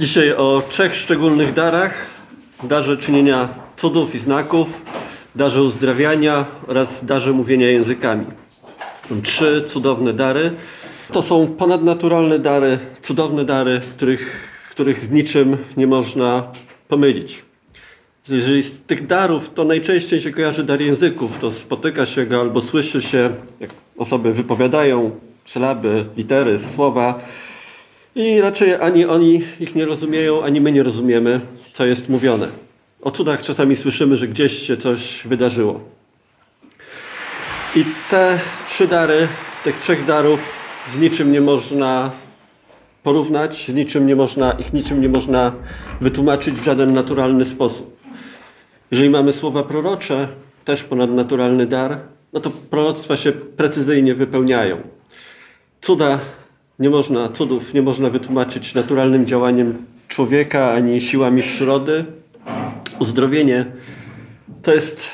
Dzisiaj o trzech szczególnych darach. Darze czynienia cudów i znaków, darze uzdrawiania oraz darze mówienia językami. Trzy cudowne dary. To są ponadnaturalne dary, cudowne dary, których, których z niczym nie można pomylić. Jeżeli z tych darów, to najczęściej się kojarzy dar języków, to spotyka się go albo słyszy się, jak osoby wypowiadają sylaby, litery, słowa i raczej ani oni ich nie rozumieją, ani my nie rozumiemy, co jest mówione. O cudach czasami słyszymy, że gdzieś się coś wydarzyło. I te trzy dary, tych trzech darów z niczym nie można porównać, z niczym nie można, ich niczym nie można wytłumaczyć w żaden naturalny sposób. Jeżeli mamy słowa prorocze, też ponadnaturalny dar, no to proroctwa się precyzyjnie wypełniają. Cuda nie można, cudów nie można wytłumaczyć naturalnym działaniem człowieka ani siłami przyrody. Uzdrowienie to jest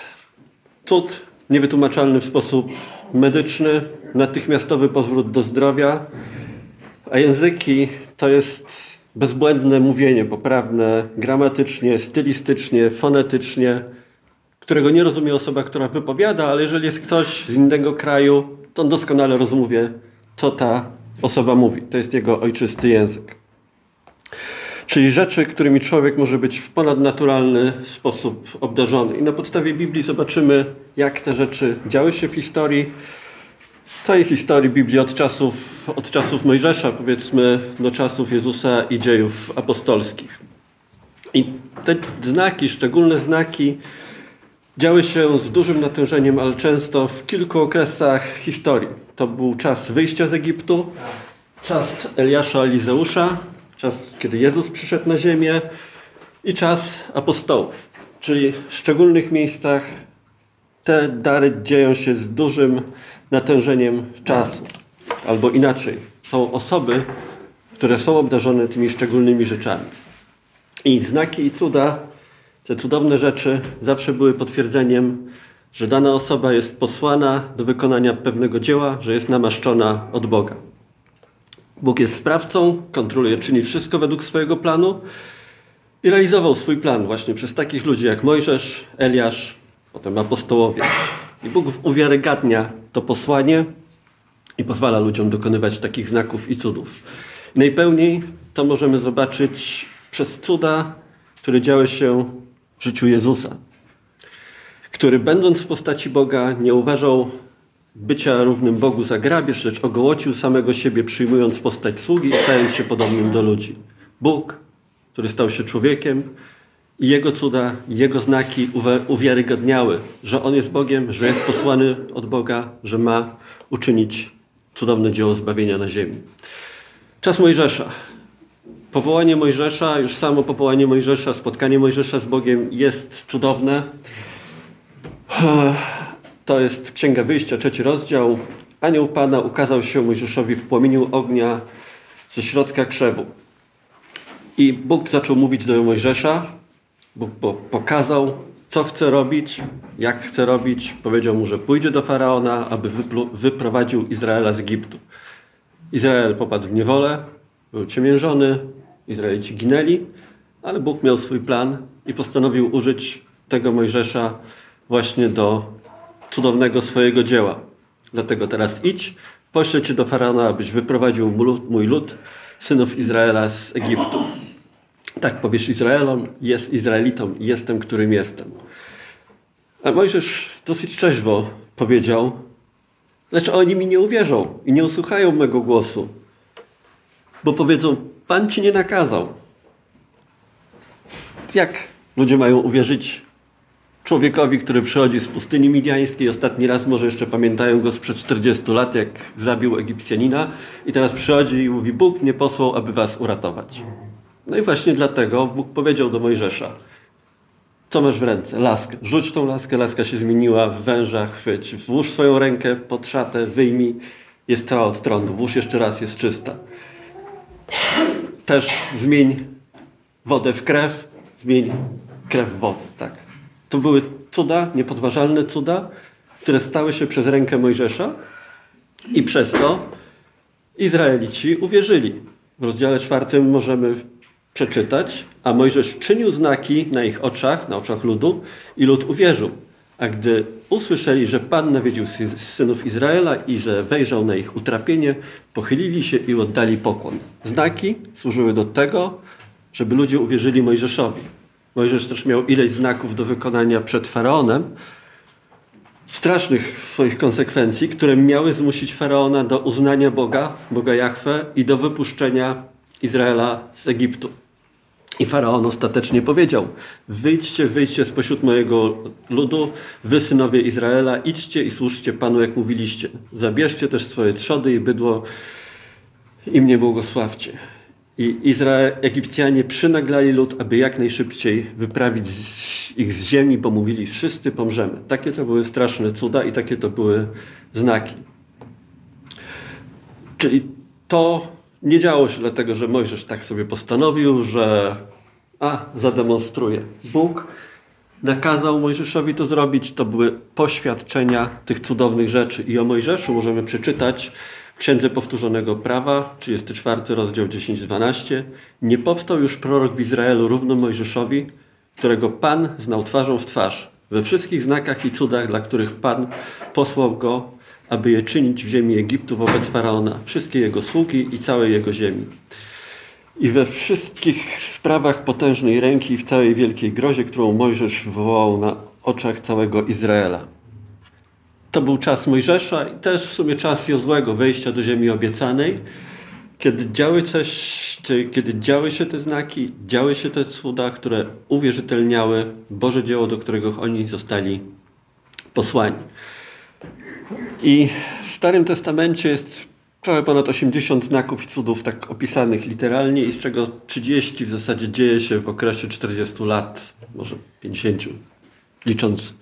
cud niewytłumaczalny w sposób medyczny, natychmiastowy powrót do zdrowia, a języki to jest bezbłędne mówienie, poprawne gramatycznie, stylistycznie, fonetycznie, którego nie rozumie osoba, która wypowiada, ale jeżeli jest ktoś z innego kraju, to on doskonale rozumie, co ta osoba mówi. To jest jego ojczysty język. Czyli rzeczy, którymi człowiek może być w ponadnaturalny sposób obdarzony. I na podstawie Biblii zobaczymy, jak te rzeczy działy się w historii. Tej historii Biblii od czasów, od czasów Mojżesza, powiedzmy, do czasów Jezusa i dziejów apostolskich. I te znaki, szczególne znaki, działy się z dużym natężeniem, ale często w kilku okresach historii. To był czas wyjścia z Egiptu, czas Eliasza Elizeusza, czas, kiedy Jezus przyszedł na ziemię i czas apostołów. Czyli w szczególnych miejscach te dary dzieją się z dużym natężeniem czasu. Albo inaczej, są osoby, które są obdarzone tymi szczególnymi rzeczami. I znaki i cuda, te cudowne rzeczy zawsze były potwierdzeniem, że dana osoba jest posłana do wykonania pewnego dzieła, że jest namaszczona od Boga. Bóg jest sprawcą, kontroluje, czyni wszystko według swojego planu i realizował swój plan właśnie przez takich ludzi jak Mojżesz, Eliasz, potem apostołowie. I Bóg uwiarygadnia to posłanie i pozwala ludziom dokonywać takich znaków i cudów. Najpełniej to możemy zobaczyć przez cuda, które działy się w życiu Jezusa, który będąc w postaci Boga nie uważał bycia równym Bogu za grabież, lecz ogołocił samego siebie, przyjmując postać sługi i stając się podobnym do ludzi. Bóg, który stał się człowiekiem i Jego cuda, Jego znaki uwiarygodniały, że On jest Bogiem, że jest posłany od Boga, że ma uczynić cudowne dzieło zbawienia na ziemi. Czas Mojżesza. Powołanie Mojżesza, już samo powołanie Mojżesza, spotkanie Mojżesza z Bogiem jest cudowne. To jest Księga Wyjścia, trzeci rozdział. Anioł Pana ukazał się Mojżeszowi w płomieniu ognia ze środka krzewu. I Bóg zaczął mówić do Mojżesza. Bóg pokazał, co chce robić, jak chce robić. Powiedział mu, że pójdzie do Faraona, aby wyprowadził Izraela z Egiptu. Izrael popadł w niewolę, był ciemiężony, Izraelici ginęli, ale Bóg miał swój plan i postanowił użyć tego Mojżesza właśnie do cudownego swojego dzieła. Dlatego teraz idź, poślę cię do Faraona, abyś wyprowadził mój lud, synów Izraela z Egiptu. Tak powiesz Izraelom, jest Izraelitom, jestem, którym jestem. A Mojżesz dosyć trzeźwo powiedział, lecz oni mi nie uwierzą i nie usłuchają mego głosu, bo powiedzą, Pan ci nie nakazał. Jak ludzie mają uwierzyć człowiekowi, który przychodzi z pustyni midiańskiej. Ostatni raz może jeszcze pamiętają go sprzed 40 lat, jak zabił Egipcjanina. I teraz przychodzi i mówi, Bóg mnie posłał, aby was uratować. No i właśnie dlatego Bóg powiedział do Mojżesza, co masz w ręce? Laskę. Rzuć tą laskę, laska się zmieniła w węża, chwyć. Włóż swoją rękę pod szatę, wyjmij. Jest cała od trądu. Włóż jeszcze raz, jest czysta. Też zmień wodę w krew, zmień krew w wodę, tak. To były cuda, niepodważalne cuda, które stały się przez rękę Mojżesza i przez to Izraelici uwierzyli. W rozdziale czwartym możemy przeczytać, a Mojżesz czynił znaki na ich oczach, na oczach ludu i lud uwierzył. A gdy usłyszeli, że Pan nawiedził synów Izraela i że wejrzał na ich utrapienie, pochylili się i oddali pokłon. Znaki służyły do tego, żeby ludzie uwierzyli Mojżeszowi. Mojżesz też miał ileś znaków do wykonania przed Faraonem, strasznych swoich konsekwencji, które miały zmusić Faraona do uznania Boga, Boga Jahwe i do wypuszczenia Izraela z Egiptu. I Faraon ostatecznie powiedział: Wyjdźcie, wyjdźcie spośród mojego ludu, wy synowie Izraela, idźcie i służcie Panu, jak mówiliście. Zabierzcie też swoje trzody i bydło i mnie błogosławcie. I Izrael, Egipcjanie przynaglali lud, aby jak najszybciej wyprawić ich z ziemi, bo mówili, wszyscy pomrzemy. Takie to były straszne cuda i takie to były znaki. Czyli to nie działo się dlatego, że Mojżesz tak sobie postanowił, że a, zademonstruje. Bóg nakazał Mojżeszowi to zrobić. To były poświadczenia tych cudownych rzeczy. I o Mojżeszu możemy przeczytać w Księdze Powtórzonego Prawa, 34 rozdział 10-12. Nie powstał już prorok w Izraelu równo Mojżeszowi, którego Pan znał twarzą w twarz, we wszystkich znakach i cudach, dla których Pan posłał go, aby je czynić w ziemi Egiptu wobec Faraona, wszystkie jego sługi i całej jego ziemi. I we wszystkich sprawach potężnej ręki i w całej wielkiej grozie, którą Mojżesz wywołał na oczach całego Izraela. To był czas Mojżesza i też w sumie czas Jozłego wejścia do ziemi obiecanej, kiedy działy, coś, kiedy działy się te znaki, działy się te cuda, które uwierzytelniały Boże dzieło, do którego oni zostali posłani. I w Starym Testamencie jest trochę ponad 80 znaków i cudów tak opisanych literalnie i z czego 30 w zasadzie dzieje się w okresie 40 lat, może 50, licząc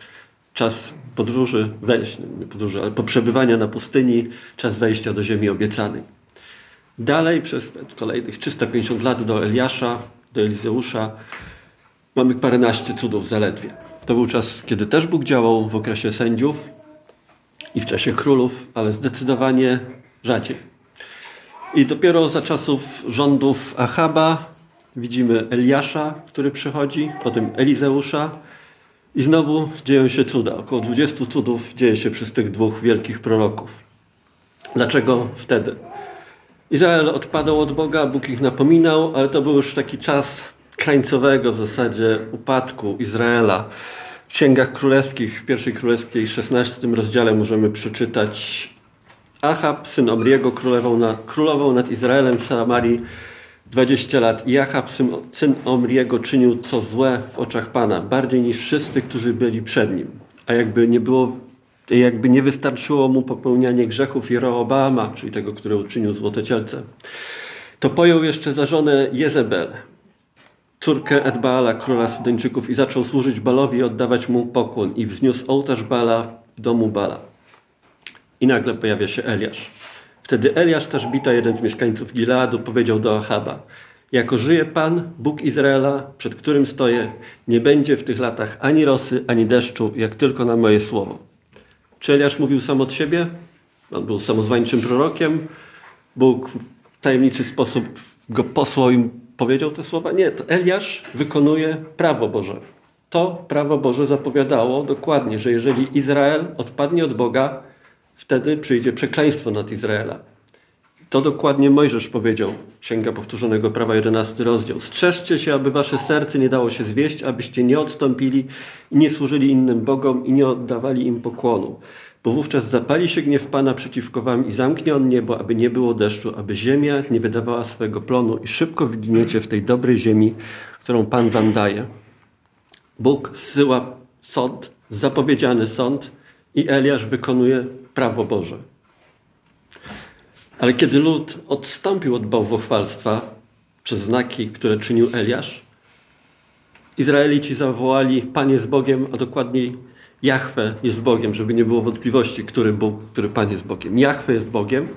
czas podróży, wejść, nie podróży, ale poprzebywania na pustyni, czas wejścia do ziemi obiecanej. Dalej przez kolejnych 350 lat do Eliasza, do Elizeusza mamy paręnaście cudów zaledwie. To był czas, kiedy też Bóg działał w okresie sędziów i w czasie królów, ale zdecydowanie rzadziej. I dopiero za czasów rządów Achaba widzimy Eliasza, który przychodzi, potem Elizeusza i znowu dzieją się cuda. Około 20 cudów dzieje się przez tych dwóch wielkich proroków. Dlaczego wtedy? Izrael odpadał od Boga, Bóg ich napominał, ale to był już taki czas krańcowego w zasadzie upadku Izraela. W Księgach Królewskich, w pierwszej królewskiej 16 rozdziale możemy przeczytać Achab, syn Omriego, królował, na, królował nad Izraelem w Samarii 20 lat. I Achab, syn, syn Omriego, czynił co złe w oczach Pana, bardziej niż wszyscy, którzy byli przed nim. A jakby nie było, jakby nie wystarczyło mu popełnianie grzechów Jeroboama, czyli tego, który uczynił złote cielce, to pojął jeszcze za żonę Jezebel, córkę Edbaala, króla Sydyńczyków i zaczął służyć Balowi i oddawać mu pokłon i wzniósł ołtarz Bala w domu Bala. I nagle pojawia się Eliasz. Wtedy Eliasz, też bita jeden z mieszkańców Gileadu, powiedział do Achaba Jako żyje Pan, Bóg Izraela, przed którym stoję, nie będzie w tych latach ani rosy, ani deszczu, jak tylko na moje słowo. Czy Eliasz mówił sam od siebie? On był samozwańczym prorokiem. Bóg w tajemniczy sposób go posłał i powiedział te słowa? Nie, to Eliasz wykonuje prawo Boże. To prawo Boże zapowiadało dokładnie, że jeżeli Izrael odpadnie od Boga, wtedy przyjdzie przekleństwo nad Izraela. To dokładnie Mojżesz powiedział, Księga Powtórzonego Prawa, 11 rozdział. Strzeżcie się, aby wasze serce nie dało się zwieść, abyście nie odstąpili i nie służyli innym bogom i nie oddawali im pokłonu. Bo wówczas zapali się gniew Pana przeciwko wam i zamknie on niebo, aby nie było deszczu, aby ziemia nie wydawała swojego plonu i szybko wyginiecie w tej dobrej ziemi, którą Pan wam daje. Bóg zsyła sąd, zapowiedziany sąd i Eliasz wykonuje prawo Boże. Ale kiedy lud odstąpił od bałwochwalstwa przez znaki, które czynił Eliasz, Izraelici zawołali Pan jest Bogiem, a dokładniej Jahwe jest Bogiem, żeby nie było wątpliwości, który Bóg, który Pan jest Bogiem. Jahwe jest Bogiem.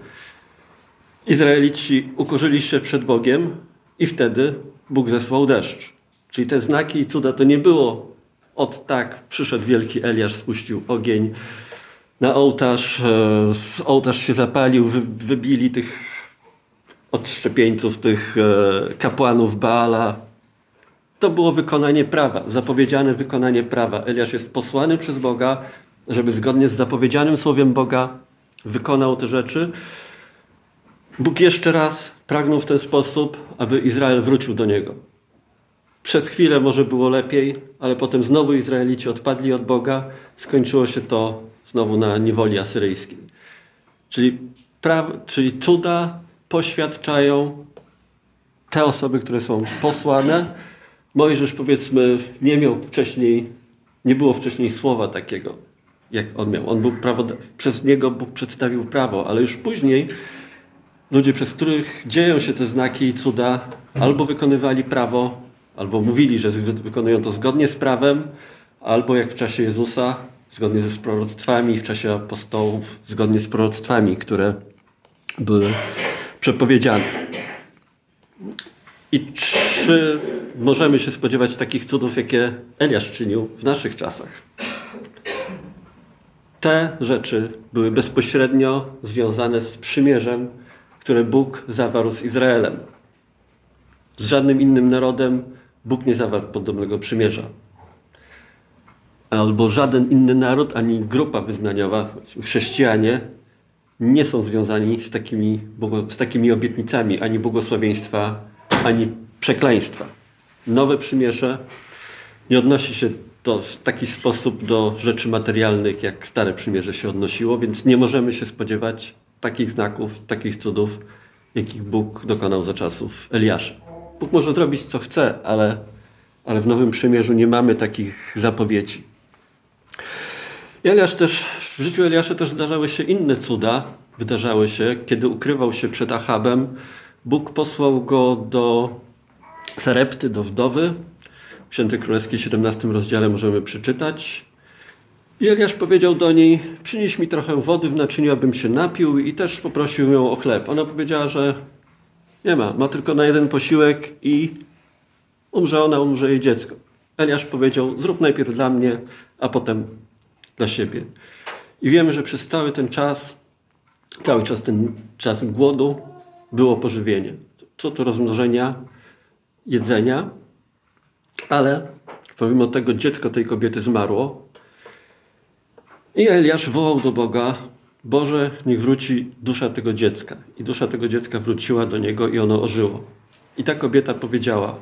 Izraelici ukorzyli się przed Bogiem i wtedy Bóg zesłał deszcz. Czyli te znaki i cuda to nie było od tak przyszedł wielki Eliasz, spuścił ogień na ołtarz, e, ołtarz się zapalił, wybili tych odszczepieńców, tych e, kapłanów Baala. To było wykonanie prawa, zapowiedziane wykonanie prawa. Eliasz jest posłany przez Boga, żeby zgodnie z zapowiedzianym słowiem Boga wykonał te rzeczy. Bóg jeszcze raz pragnął w ten sposób, aby Izrael wrócił do niego. Przez chwilę może było lepiej, ale potem znowu Izraelici odpadli od Boga. Skończyło się to znowu na niewoli asyryjskiej. Czyli, pra, czyli cuda poświadczają te osoby, które są posłane. Mojżesz powiedzmy nie miał wcześniej, nie było wcześniej słowa takiego, jak on miał. On był prawo, przez niego Bóg przedstawił prawo, ale już później ludzie, przez których dzieją się te znaki i cuda, albo wykonywali prawo, albo mówili, że wykonują to zgodnie z prawem, albo jak w czasie Jezusa, zgodnie ze proroctwami, w czasie apostołów, zgodnie z proroctwami, które były przepowiedziane. I czy możemy się spodziewać takich cudów, jakie Eliasz czynił w naszych czasach? Te rzeczy były bezpośrednio związane z przymierzem, które Bóg zawarł z Izraelem. Z żadnym innym narodem Bóg nie zawarł podobnego przymierza. Albo żaden inny naród, ani grupa wyznaniowa, chrześcijanie, nie są związani z takimi, z takimi obietnicami ani błogosławieństwa, ani przekleństwa. Nowe przymierze nie odnosi się to w taki sposób do rzeczy materialnych, jak Stare Przymierze się odnosiło, więc nie możemy się spodziewać takich znaków, takich cudów, jakich Bóg dokonał za czasów Eliasza. Bóg może zrobić co chce, ale, ale w Nowym Przymierzu nie mamy takich zapowiedzi. Eliasz też, w życiu Eliasza też zdarzały się inne cuda. Wydarzały się, kiedy ukrywał się przed Achabem. Bóg posłał go do Sarepty, do wdowy. W Święty Królewskiej 17 rozdziale możemy przeczytać. I Eliasz powiedział do niej, przynieś mi trochę wody w naczyniu, abym się napił i też poprosił ją o chleb. Ona powiedziała, że nie ma, ma tylko na jeden posiłek i umrze ona, umrze jej dziecko. Eliasz powiedział, zrób najpierw dla mnie, a potem dla siebie. I wiemy, że przez cały ten czas, cały czas ten czas głodu było pożywienie. Co to rozmnożenia jedzenia, ale pomimo tego dziecko tej kobiety zmarło, i Eliasz wołał do Boga, Boże, niech wróci dusza tego dziecka. I dusza tego dziecka wróciła do niego i ono ożyło. I ta kobieta powiedziała,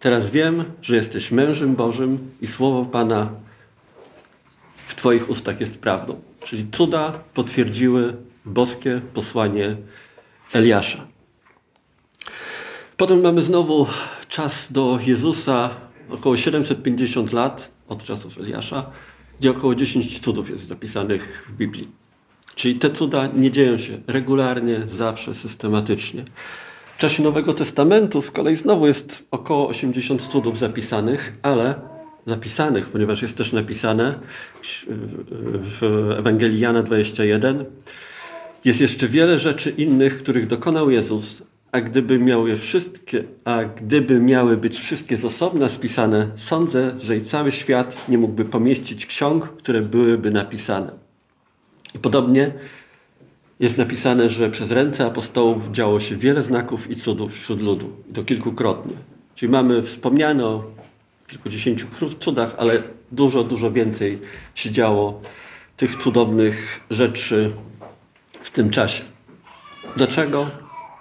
teraz wiem, że jesteś mężem Bożym i słowo Pana w Twoich ustach jest prawdą. Czyli cuda potwierdziły boskie posłanie Eliasza. Potem mamy znowu czas do Jezusa, około 750 lat od czasów Eliasza gdzie około 10 cudów jest zapisanych w Biblii. Czyli te cuda nie dzieją się regularnie, zawsze, systematycznie. W czasie Nowego Testamentu z kolei znowu jest około 80 cudów zapisanych, ale zapisanych, ponieważ jest też napisane w Ewangelii Jana 21. Jest jeszcze wiele rzeczy innych, których dokonał Jezus, a gdyby miały wszystkie, a gdyby miały być wszystkie z osobna spisane, sądzę, że i cały świat nie mógłby pomieścić ksiąg, które byłyby napisane. I podobnie jest napisane, że przez ręce apostołów działo się wiele znaków i cudów wśród ludu. I to kilkukrotnie. Czyli mamy wspomniane o kilkudziesięciu cudach, ale dużo, dużo więcej się działo tych cudownych rzeczy w tym czasie. Dlaczego?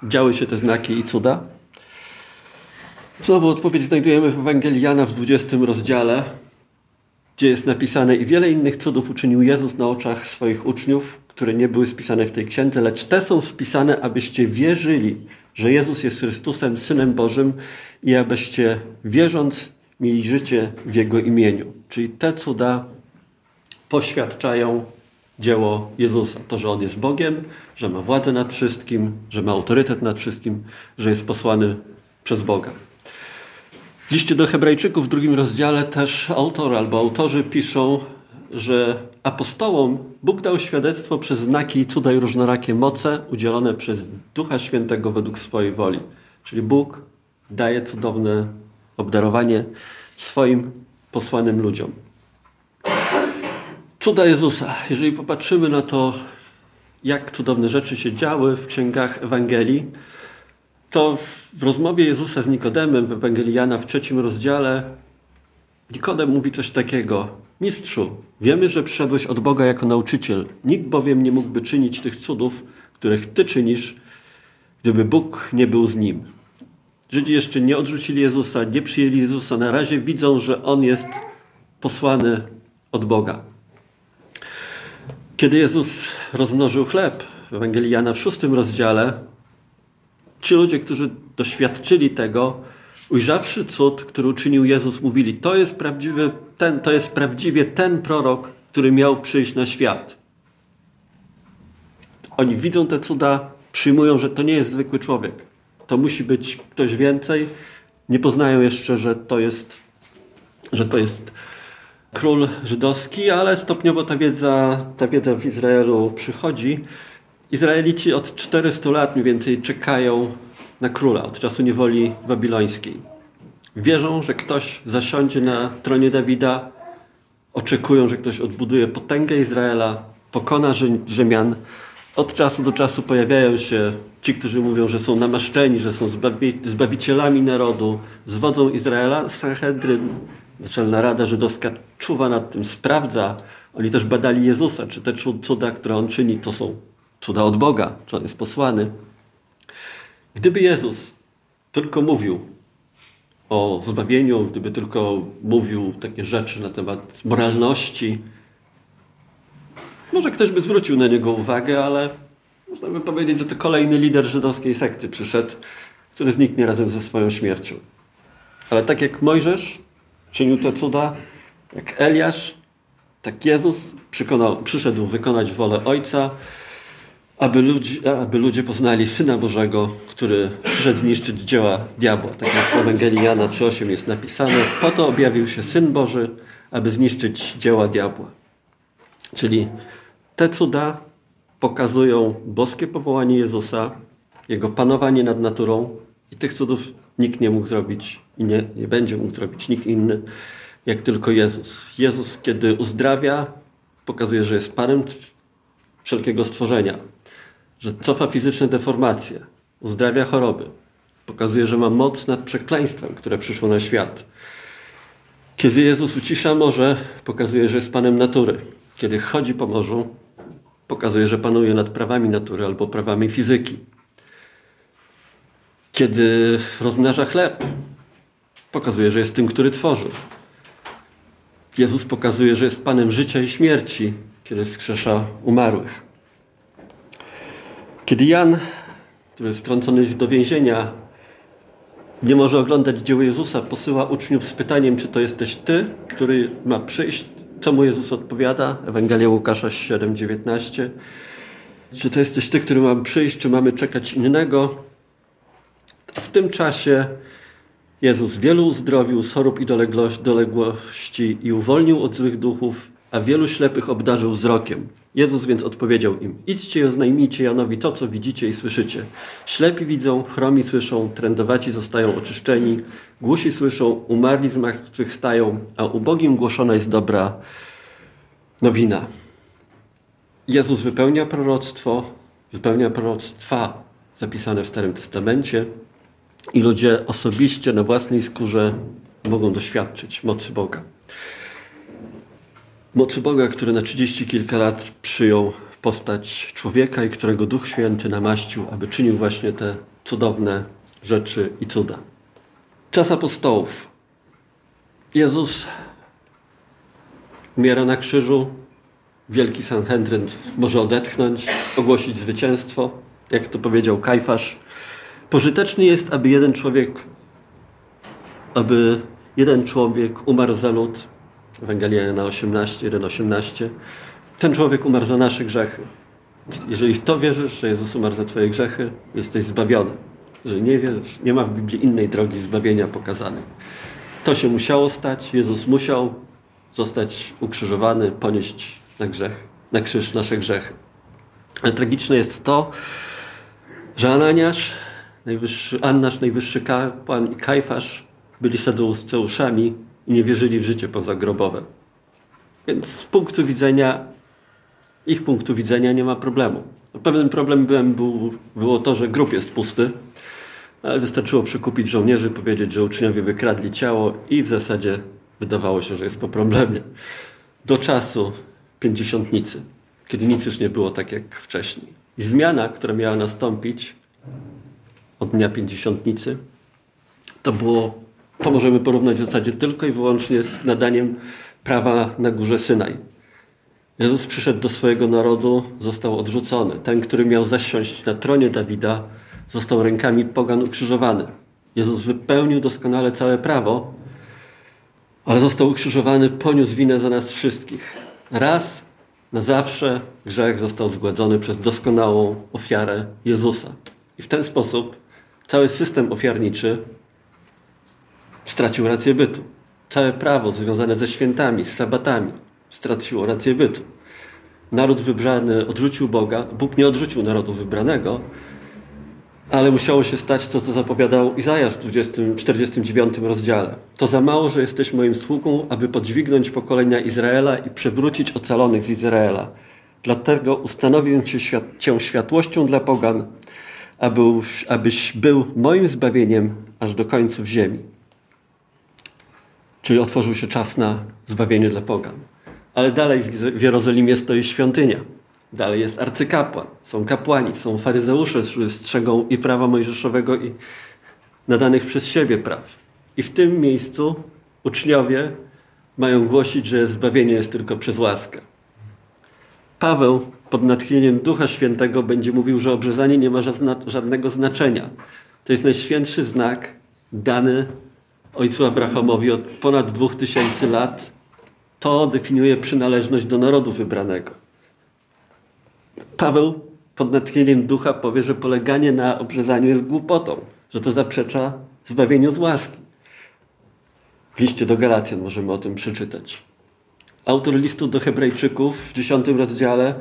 działy się te znaki i cuda? Znowu odpowiedź znajdujemy w Ewangelii Jana w 20 rozdziale, gdzie jest napisane i wiele innych cudów uczynił Jezus na oczach swoich uczniów, które nie były spisane w tej księdze, lecz te są spisane, abyście wierzyli, że Jezus jest Chrystusem, Synem Bożym i abyście wierząc mieli życie w Jego imieniu. Czyli te cuda poświadczają dzieło Jezusa. To, że On jest Bogiem, że ma władzę nad wszystkim, że ma autorytet nad wszystkim, że jest posłany przez Boga. W liście do Hebrajczyków w drugim rozdziale też autor albo autorzy piszą, że apostołom Bóg dał świadectwo przez znaki i cuda i różnorakie moce udzielone przez Ducha Świętego według swojej woli. Czyli Bóg daje cudowne obdarowanie swoim posłanym ludziom. Cuda Jezusa. Jeżeli popatrzymy na to, jak cudowne rzeczy się działy w księgach Ewangelii, to w rozmowie Jezusa z Nikodemem w Ewangelii Jana w trzecim rozdziale Nikodem mówi coś takiego. Mistrzu, wiemy, że przyszedłeś od Boga jako nauczyciel. Nikt bowiem nie mógłby czynić tych cudów, których Ty czynisz, gdyby Bóg nie był z nim. Żydzi jeszcze nie odrzucili Jezusa, nie przyjęli Jezusa. Na razie widzą, że On jest posłany od Boga. Kiedy Jezus rozmnożył chleb w Ewangelii Jana w szóstym rozdziale, ci ludzie, którzy doświadczyli tego, ujrzawszy cud, który uczynił Jezus, mówili: To jest prawdziwy ten, to jest prawdziwie ten prorok, który miał przyjść na świat. Oni widzą te cuda, przyjmują, że to nie jest zwykły człowiek. To musi być ktoś więcej. Nie poznają jeszcze, że to jest, że to jest król żydowski, ale stopniowo ta wiedza, ta wiedza w Izraelu przychodzi. Izraelici od 400 lat mniej więcej czekają na króla od czasu niewoli babilońskiej. Wierzą, że ktoś zasiądzie na tronie Dawida, oczekują, że ktoś odbuduje potęgę Izraela, pokona Rzymian. Od czasu do czasu pojawiają się ci, którzy mówią, że są namaszczeni, że są zbawi zbawicielami narodu, z wodzą Izraela. Sanhedryn, Naczelna Rada Żydowska czuwa nad tym, sprawdza. Oni też badali Jezusa, czy te cuda, które On czyni, to są cuda od Boga, czy On jest posłany. Gdyby Jezus tylko mówił o zbawieniu, gdyby tylko mówił takie rzeczy na temat moralności, może ktoś by zwrócił na niego uwagę, ale można by powiedzieć, że to kolejny lider żydowskiej sekty przyszedł, który zniknie razem ze swoją śmiercią. Ale tak jak Mojżesz czynił te cuda, jak Eliasz, tak Jezus przyszedł wykonać wolę Ojca, aby, ludzi, aby ludzie poznali Syna Bożego, który przyszedł zniszczyć dzieła diabła. Tak jak w Ewangelii Jana 3,8 jest napisane, po to objawił się Syn Boży, aby zniszczyć dzieła diabła. Czyli te cuda pokazują boskie powołanie Jezusa, Jego panowanie nad naturą i tych cudów nikt nie mógł zrobić i nie, nie będzie mógł zrobić nikt inny, jak tylko Jezus. Jezus, kiedy uzdrawia, pokazuje, że jest Panem wszelkiego stworzenia że cofa fizyczne deformacje, uzdrawia choroby, pokazuje, że ma moc nad przekleństwem, które przyszło na świat. Kiedy Jezus ucisza morze, pokazuje, że jest Panem natury. Kiedy chodzi po morzu, pokazuje, że panuje nad prawami natury albo prawami fizyki. Kiedy rozmnaża chleb, pokazuje, że jest tym, który tworzy. Jezus pokazuje, że jest Panem życia i śmierci, kiedy skrzesza umarłych. Kiedy Jan, który jest wtrącony do więzienia, nie może oglądać dzieł Jezusa, posyła uczniów z pytaniem, czy to jesteś Ty, który ma przyjść, co mu Jezus odpowiada? Ewangelia Łukasza 7:19. Czy to jesteś Ty, który ma przyjść, czy mamy czekać innego? A w tym czasie Jezus wielu uzdrowił z chorób i doległości i uwolnił od złych duchów a wielu ślepych obdarzył wzrokiem. Jezus więc odpowiedział im: Idźcie i oznajmijcie Janowi to, co widzicie i słyszycie. Ślepi widzą, chromi słyszą, trędowaci zostają oczyszczeni, głusi słyszą, umarli z martwych stają, a ubogim głoszona jest dobra nowina. Jezus wypełnia proroctwo, wypełnia proroctwa zapisane w Starym Testamencie i ludzie osobiście na własnej skórze mogą doświadczyć mocy Boga mocy Boga, który na trzydzieści kilka lat przyjął postać człowieka i którego Duch Święty namaścił, aby czynił właśnie te cudowne rzeczy i cuda. Czas apostołów. Jezus umiera na krzyżu. Wielki Sanhedryn może odetchnąć, ogłosić zwycięstwo, jak to powiedział Kajfasz. Pożyteczny jest, aby jeden człowiek, aby jeden człowiek umarł za lud, Ewangelia na 18, 1, 18. Ten człowiek umarł za nasze grzechy. Jeżeli w to wierzysz, że Jezus umarł za twoje grzechy, jesteś zbawiony. Jeżeli nie wierzysz, nie ma w Biblii innej drogi zbawienia pokazanej. To się musiało stać. Jezus musiał zostać ukrzyżowany, ponieść na grzech, na krzyż nasze grzechy. Ale tragiczne jest to, że Ananiasz, najwyższy, Annasz, najwyższy kapłan i Kajfasz byli saduceuszami, i nie wierzyli w życie pozagrobowe. Więc z punktu widzenia, ich punktu widzenia nie ma problemu. Pewnym problemem był, było to, że grób jest pusty, Ale wystarczyło przekupić żołnierzy, powiedzieć, że uczniowie wykradli ciało i w zasadzie wydawało się, że jest po problemie. Do czasu pięćdziesiątnicy, kiedy nic już nie było tak jak wcześniej. I zmiana, która miała nastąpić od dnia pięćdziesiątnicy, to było, to możemy porównać w zasadzie tylko i wyłącznie z nadaniem prawa na górze Synaj. Jezus przyszedł do swojego narodu, został odrzucony. Ten, który miał zasiąść na tronie Dawida, został rękami pogan ukrzyżowany. Jezus wypełnił doskonale całe prawo, ale został ukrzyżowany, poniósł winę za nas wszystkich. Raz na zawsze grzech został zgładzony przez doskonałą ofiarę Jezusa. I w ten sposób cały system ofiarniczy stracił rację bytu. Całe prawo związane ze świętami, z sabatami straciło rację bytu. Naród wybrany odrzucił Boga. Bóg nie odrzucił narodu wybranego, ale musiało się stać to, co zapowiadał Izajasz w 20, 49 rozdziale. To za mało, że jesteś moim sługą, aby podźwignąć pokolenia Izraela i przewrócić ocalonych z Izraela. Dlatego ustanowię cię, świat, cię światłością dla pogan, aby, abyś był moim zbawieniem aż do końców ziemi. Czyli otworzył się czas na zbawienie dla pogan. Ale dalej w Jerozolimie stoi świątynia. Dalej jest arcykapłan, są kapłani, są faryzeusze, którzy strzegą i prawa mojżeszowego i nadanych przez siebie praw. I w tym miejscu uczniowie mają głosić, że zbawienie jest tylko przez łaskę. Paweł pod natchnieniem Ducha Świętego będzie mówił, że obrzezanie nie ma żadnego znaczenia. To jest najświętszy znak dany ojcu Abrahamowi od ponad dwóch tysięcy lat. To definiuje przynależność do narodu wybranego. Paweł pod natchnieniem ducha powie, że poleganie na obrzezaniu jest głupotą, że to zaprzecza zbawieniu z łaski. W liście do Galacjan możemy o tym przeczytać. Autor listu do Hebrajczyków w dziesiątym rozdziale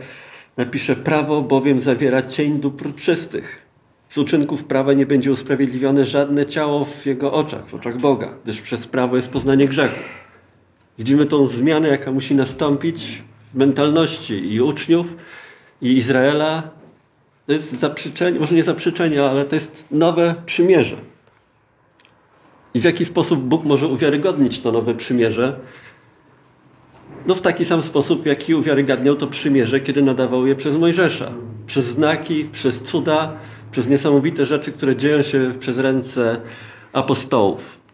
napisze: Prawo bowiem zawiera cień dóbr czystych. Z uczynków prawa nie będzie usprawiedliwione żadne ciało w jego oczach, w oczach Boga, gdyż przez prawo jest poznanie grzechu. Widzimy tą zmianę, jaka musi nastąpić w mentalności i uczniów, i Izraela, to jest zaprzeczenie, może nie zaprzeczenie, ale to jest nowe przymierze. I w jaki sposób Bóg może uwiarygodnić to nowe przymierze? No w taki sam sposób, jaki uwiarygadniał to przymierze, kiedy nadawał je przez Mojżesza. Przez znaki, przez cuda, przez niesamowite rzeczy, które dzieją się przez ręce apostołów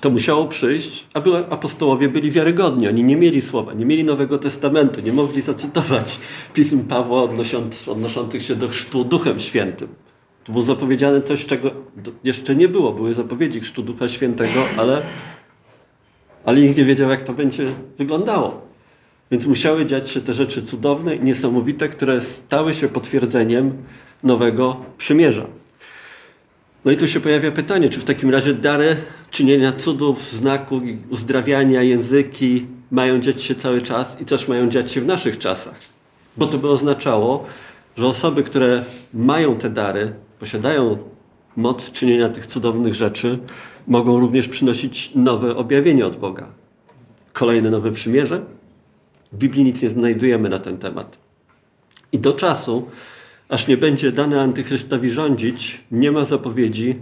to musiało przyjść, aby apostołowie byli wiarygodni. Oni nie mieli słowa, nie mieli Nowego Testamentu, nie mogli zacytować pism Pawła odnoszących się do chrztu Duchem Świętym. To było zapowiedziane coś, czego jeszcze nie było. Były zapowiedzi chrztu Ducha Świętego, ale, ale nikt nie wiedział, jak to będzie wyglądało. Więc musiały dziać się te rzeczy cudowne i niesamowite, które stały się potwierdzeniem nowego przymierza. No i tu się pojawia pytanie, czy w takim razie dary czynienia cudów, znaków, uzdrawiania, języki mają dziać się cały czas i też mają dziać się w naszych czasach. Bo to by oznaczało, że osoby, które mają te dary, posiadają moc czynienia tych cudownych rzeczy, mogą również przynosić nowe objawienie od Boga. Kolejne nowe przymierze? W Biblii nic nie znajdujemy na ten temat. I do czasu, aż nie będzie dane antychrystowi rządzić, nie ma zapowiedzi,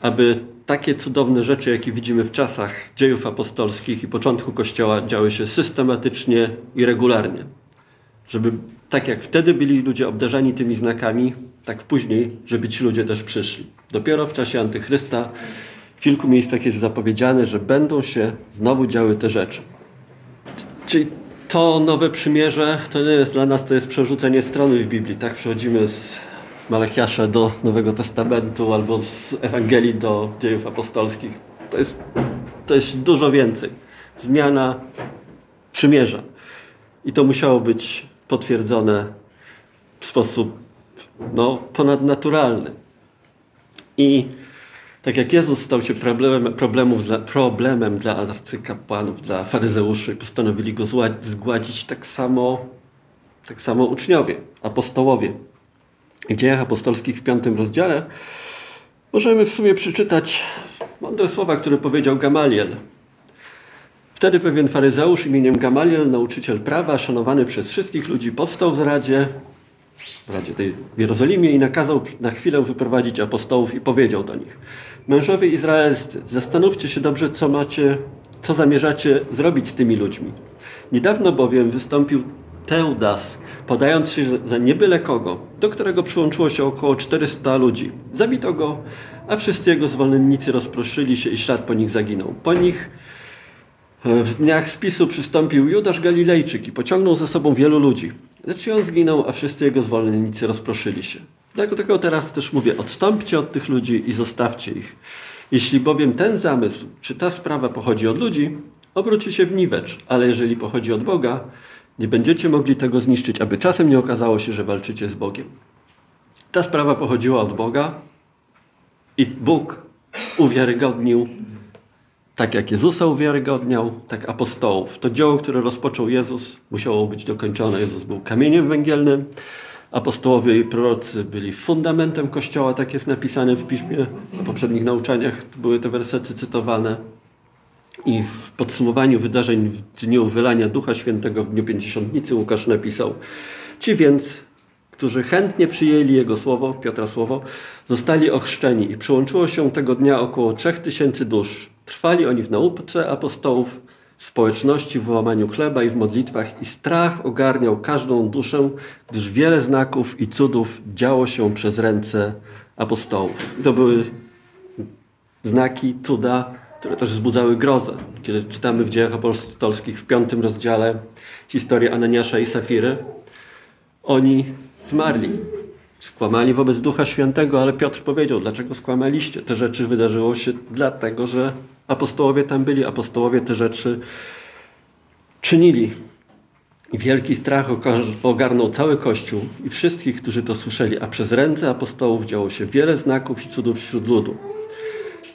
aby takie cudowne rzeczy, jakie widzimy w czasach dziejów apostolskich i początku Kościoła, działy się systematycznie i regularnie. Żeby tak jak wtedy byli ludzie obdarzani tymi znakami, tak później, żeby ci ludzie też przyszli. Dopiero w czasie Antychrysta w kilku miejscach jest zapowiedziane, że będą się znowu działy te rzeczy. Czyli to nowe przymierze to nie jest dla nas, to jest przerzucenie strony w Biblii. Tak przechodzimy z Malachiasza do Nowego Testamentu albo z Ewangelii do dziejów apostolskich. To jest, to jest dużo więcej. Zmiana przymierza. I to musiało być potwierdzone w sposób no, ponadnaturalny. I tak jak Jezus stał się problemem, problemów dla, problemem dla arcykapłanów, dla faryzeuszy, postanowili go zgładzić, tak samo, tak samo uczniowie, apostołowie. W dziejach apostolskich w piątym rozdziale możemy w sumie przeczytać mądre słowa, które powiedział Gamaliel. Wtedy pewien faryzeusz imieniem Gamaliel, nauczyciel prawa, szanowany przez wszystkich ludzi, powstał w Radzie w Radzie tej w Jerozolimie i nakazał na chwilę wyprowadzić apostołów i powiedział do nich Mężowie izraelscy, zastanówcie się dobrze, co macie, co zamierzacie zrobić z tymi ludźmi. Niedawno bowiem wystąpił Teudas, podając się za nie byle kogo, do którego przyłączyło się około 400 ludzi. Zabito go, a wszyscy jego zwolennicy rozproszyli się i ślad po nich zaginął. Po nich e, w dniach spisu przystąpił Judasz Galilejczyk i pociągnął ze sobą wielu ludzi. Lecz on zginął, a wszyscy jego zwolennicy rozproszyli się. Dlatego teraz też mówię, odstąpcie od tych ludzi i zostawcie ich. Jeśli bowiem ten zamysł, czy ta sprawa pochodzi od ludzi, obróci się w niwecz, ale jeżeli pochodzi od Boga, nie będziecie mogli tego zniszczyć, aby czasem nie okazało się, że walczycie z Bogiem. Ta sprawa pochodziła od Boga i Bóg uwiarygodnił, tak jak Jezusa uwiarygodniał, tak apostołów. To dzieło, które rozpoczął Jezus, musiało być dokończone. Jezus był kamieniem węgielnym, apostołowie i prorocy byli fundamentem Kościoła, tak jest napisane w Piśmie, na poprzednich nauczaniach były te wersety cytowane. I w podsumowaniu wydarzeń w dniu wylania Ducha Świętego w dniu Pięćdziesiątnicy Łukasz napisał Ci więc, którzy chętnie przyjęli Jego słowo, Piotra słowo, zostali ochrzczeni i przyłączyło się tego dnia około trzech tysięcy dusz. Trwali oni w nauce apostołów, społeczności, w łamaniu chleba i w modlitwach i strach ogarniał każdą duszę, gdyż wiele znaków i cudów działo się przez ręce apostołów. To były znaki, cuda, które też wzbudzały grozę. Kiedy czytamy w dziejach apostolskich w piątym rozdziale historię Ananiasza i Safiry, oni zmarli. Skłamali wobec Ducha Świętego, ale Piotr powiedział, dlaczego skłamaliście? Te rzeczy wydarzyło się dlatego, że apostołowie tam byli, apostołowie te rzeczy czynili. I wielki strach ogarnął cały Kościół i wszystkich, którzy to słyszeli, a przez ręce apostołów działo się wiele znaków i cudów wśród ludu.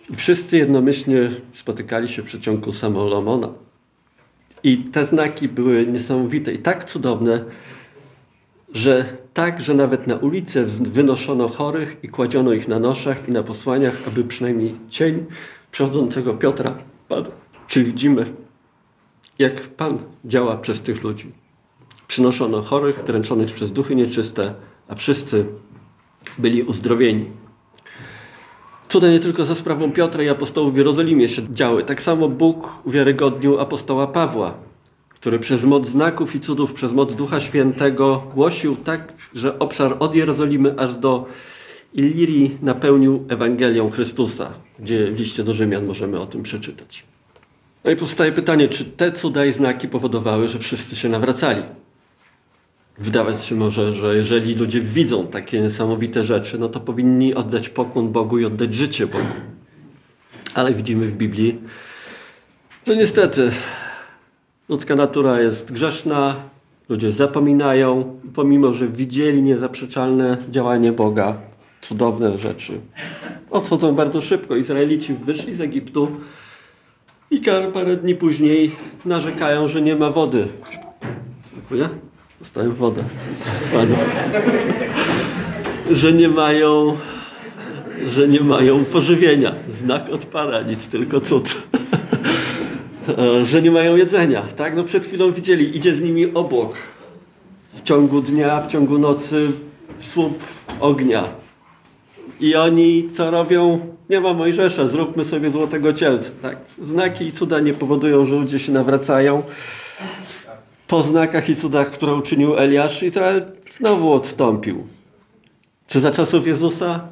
I wszyscy jednomyślnie spotykali się w przeciągu Salomona. I te znaki były niesamowite i tak cudowne, że tak, że nawet na ulicę wynoszono chorych i kładziono ich na noszach i na posłaniach, aby przynajmniej cień przechodzącego Piotra padł. Czy widzimy, jak Pan działa przez tych ludzi? Przynoszono chorych, dręczonych przez duchy nieczyste, a wszyscy byli uzdrowieni. Cuda nie tylko za sprawą Piotra i apostołów w Jerozolimie się działy. Tak samo Bóg uwiarygodnił apostoła Pawła, który przez moc znaków i cudów, przez moc Ducha Świętego głosił tak, że obszar od Jerozolimy aż do Ilirii napełnił Ewangelią Chrystusa, gdzie w liście do Rzymian możemy o tym przeczytać. No i powstaje pytanie, czy te cuda i znaki powodowały, że wszyscy się nawracali? Wydawać się może, że jeżeli ludzie widzą takie niesamowite rzeczy, no to powinni oddać pokłon Bogu i oddać życie Bogu. Ale widzimy w Biblii, że niestety ludzka natura jest grzeszna, ludzie zapominają, pomimo że widzieli niezaprzeczalne działanie Boga, cudowne rzeczy. Odchodzą bardzo szybko. Izraelici wyszli z Egiptu i parę dni później narzekają, że nie ma wody. Dziękuję. Dostałem wodę. Że nie mają że nie mają pożywienia. Znak od Pana, nic tylko cud. że nie mają jedzenia. Tak? No przed chwilą widzieli, idzie z nimi obłok. W ciągu dnia, w ciągu nocy słup ognia. I oni co robią? Nie ma Mojżesza, zróbmy sobie złotego cielca. Tak? Znaki i cuda nie powodują, że ludzie się nawracają po znakach i cudach, które uczynił Eliasz, Izrael znowu odstąpił. Czy za czasów Jezusa?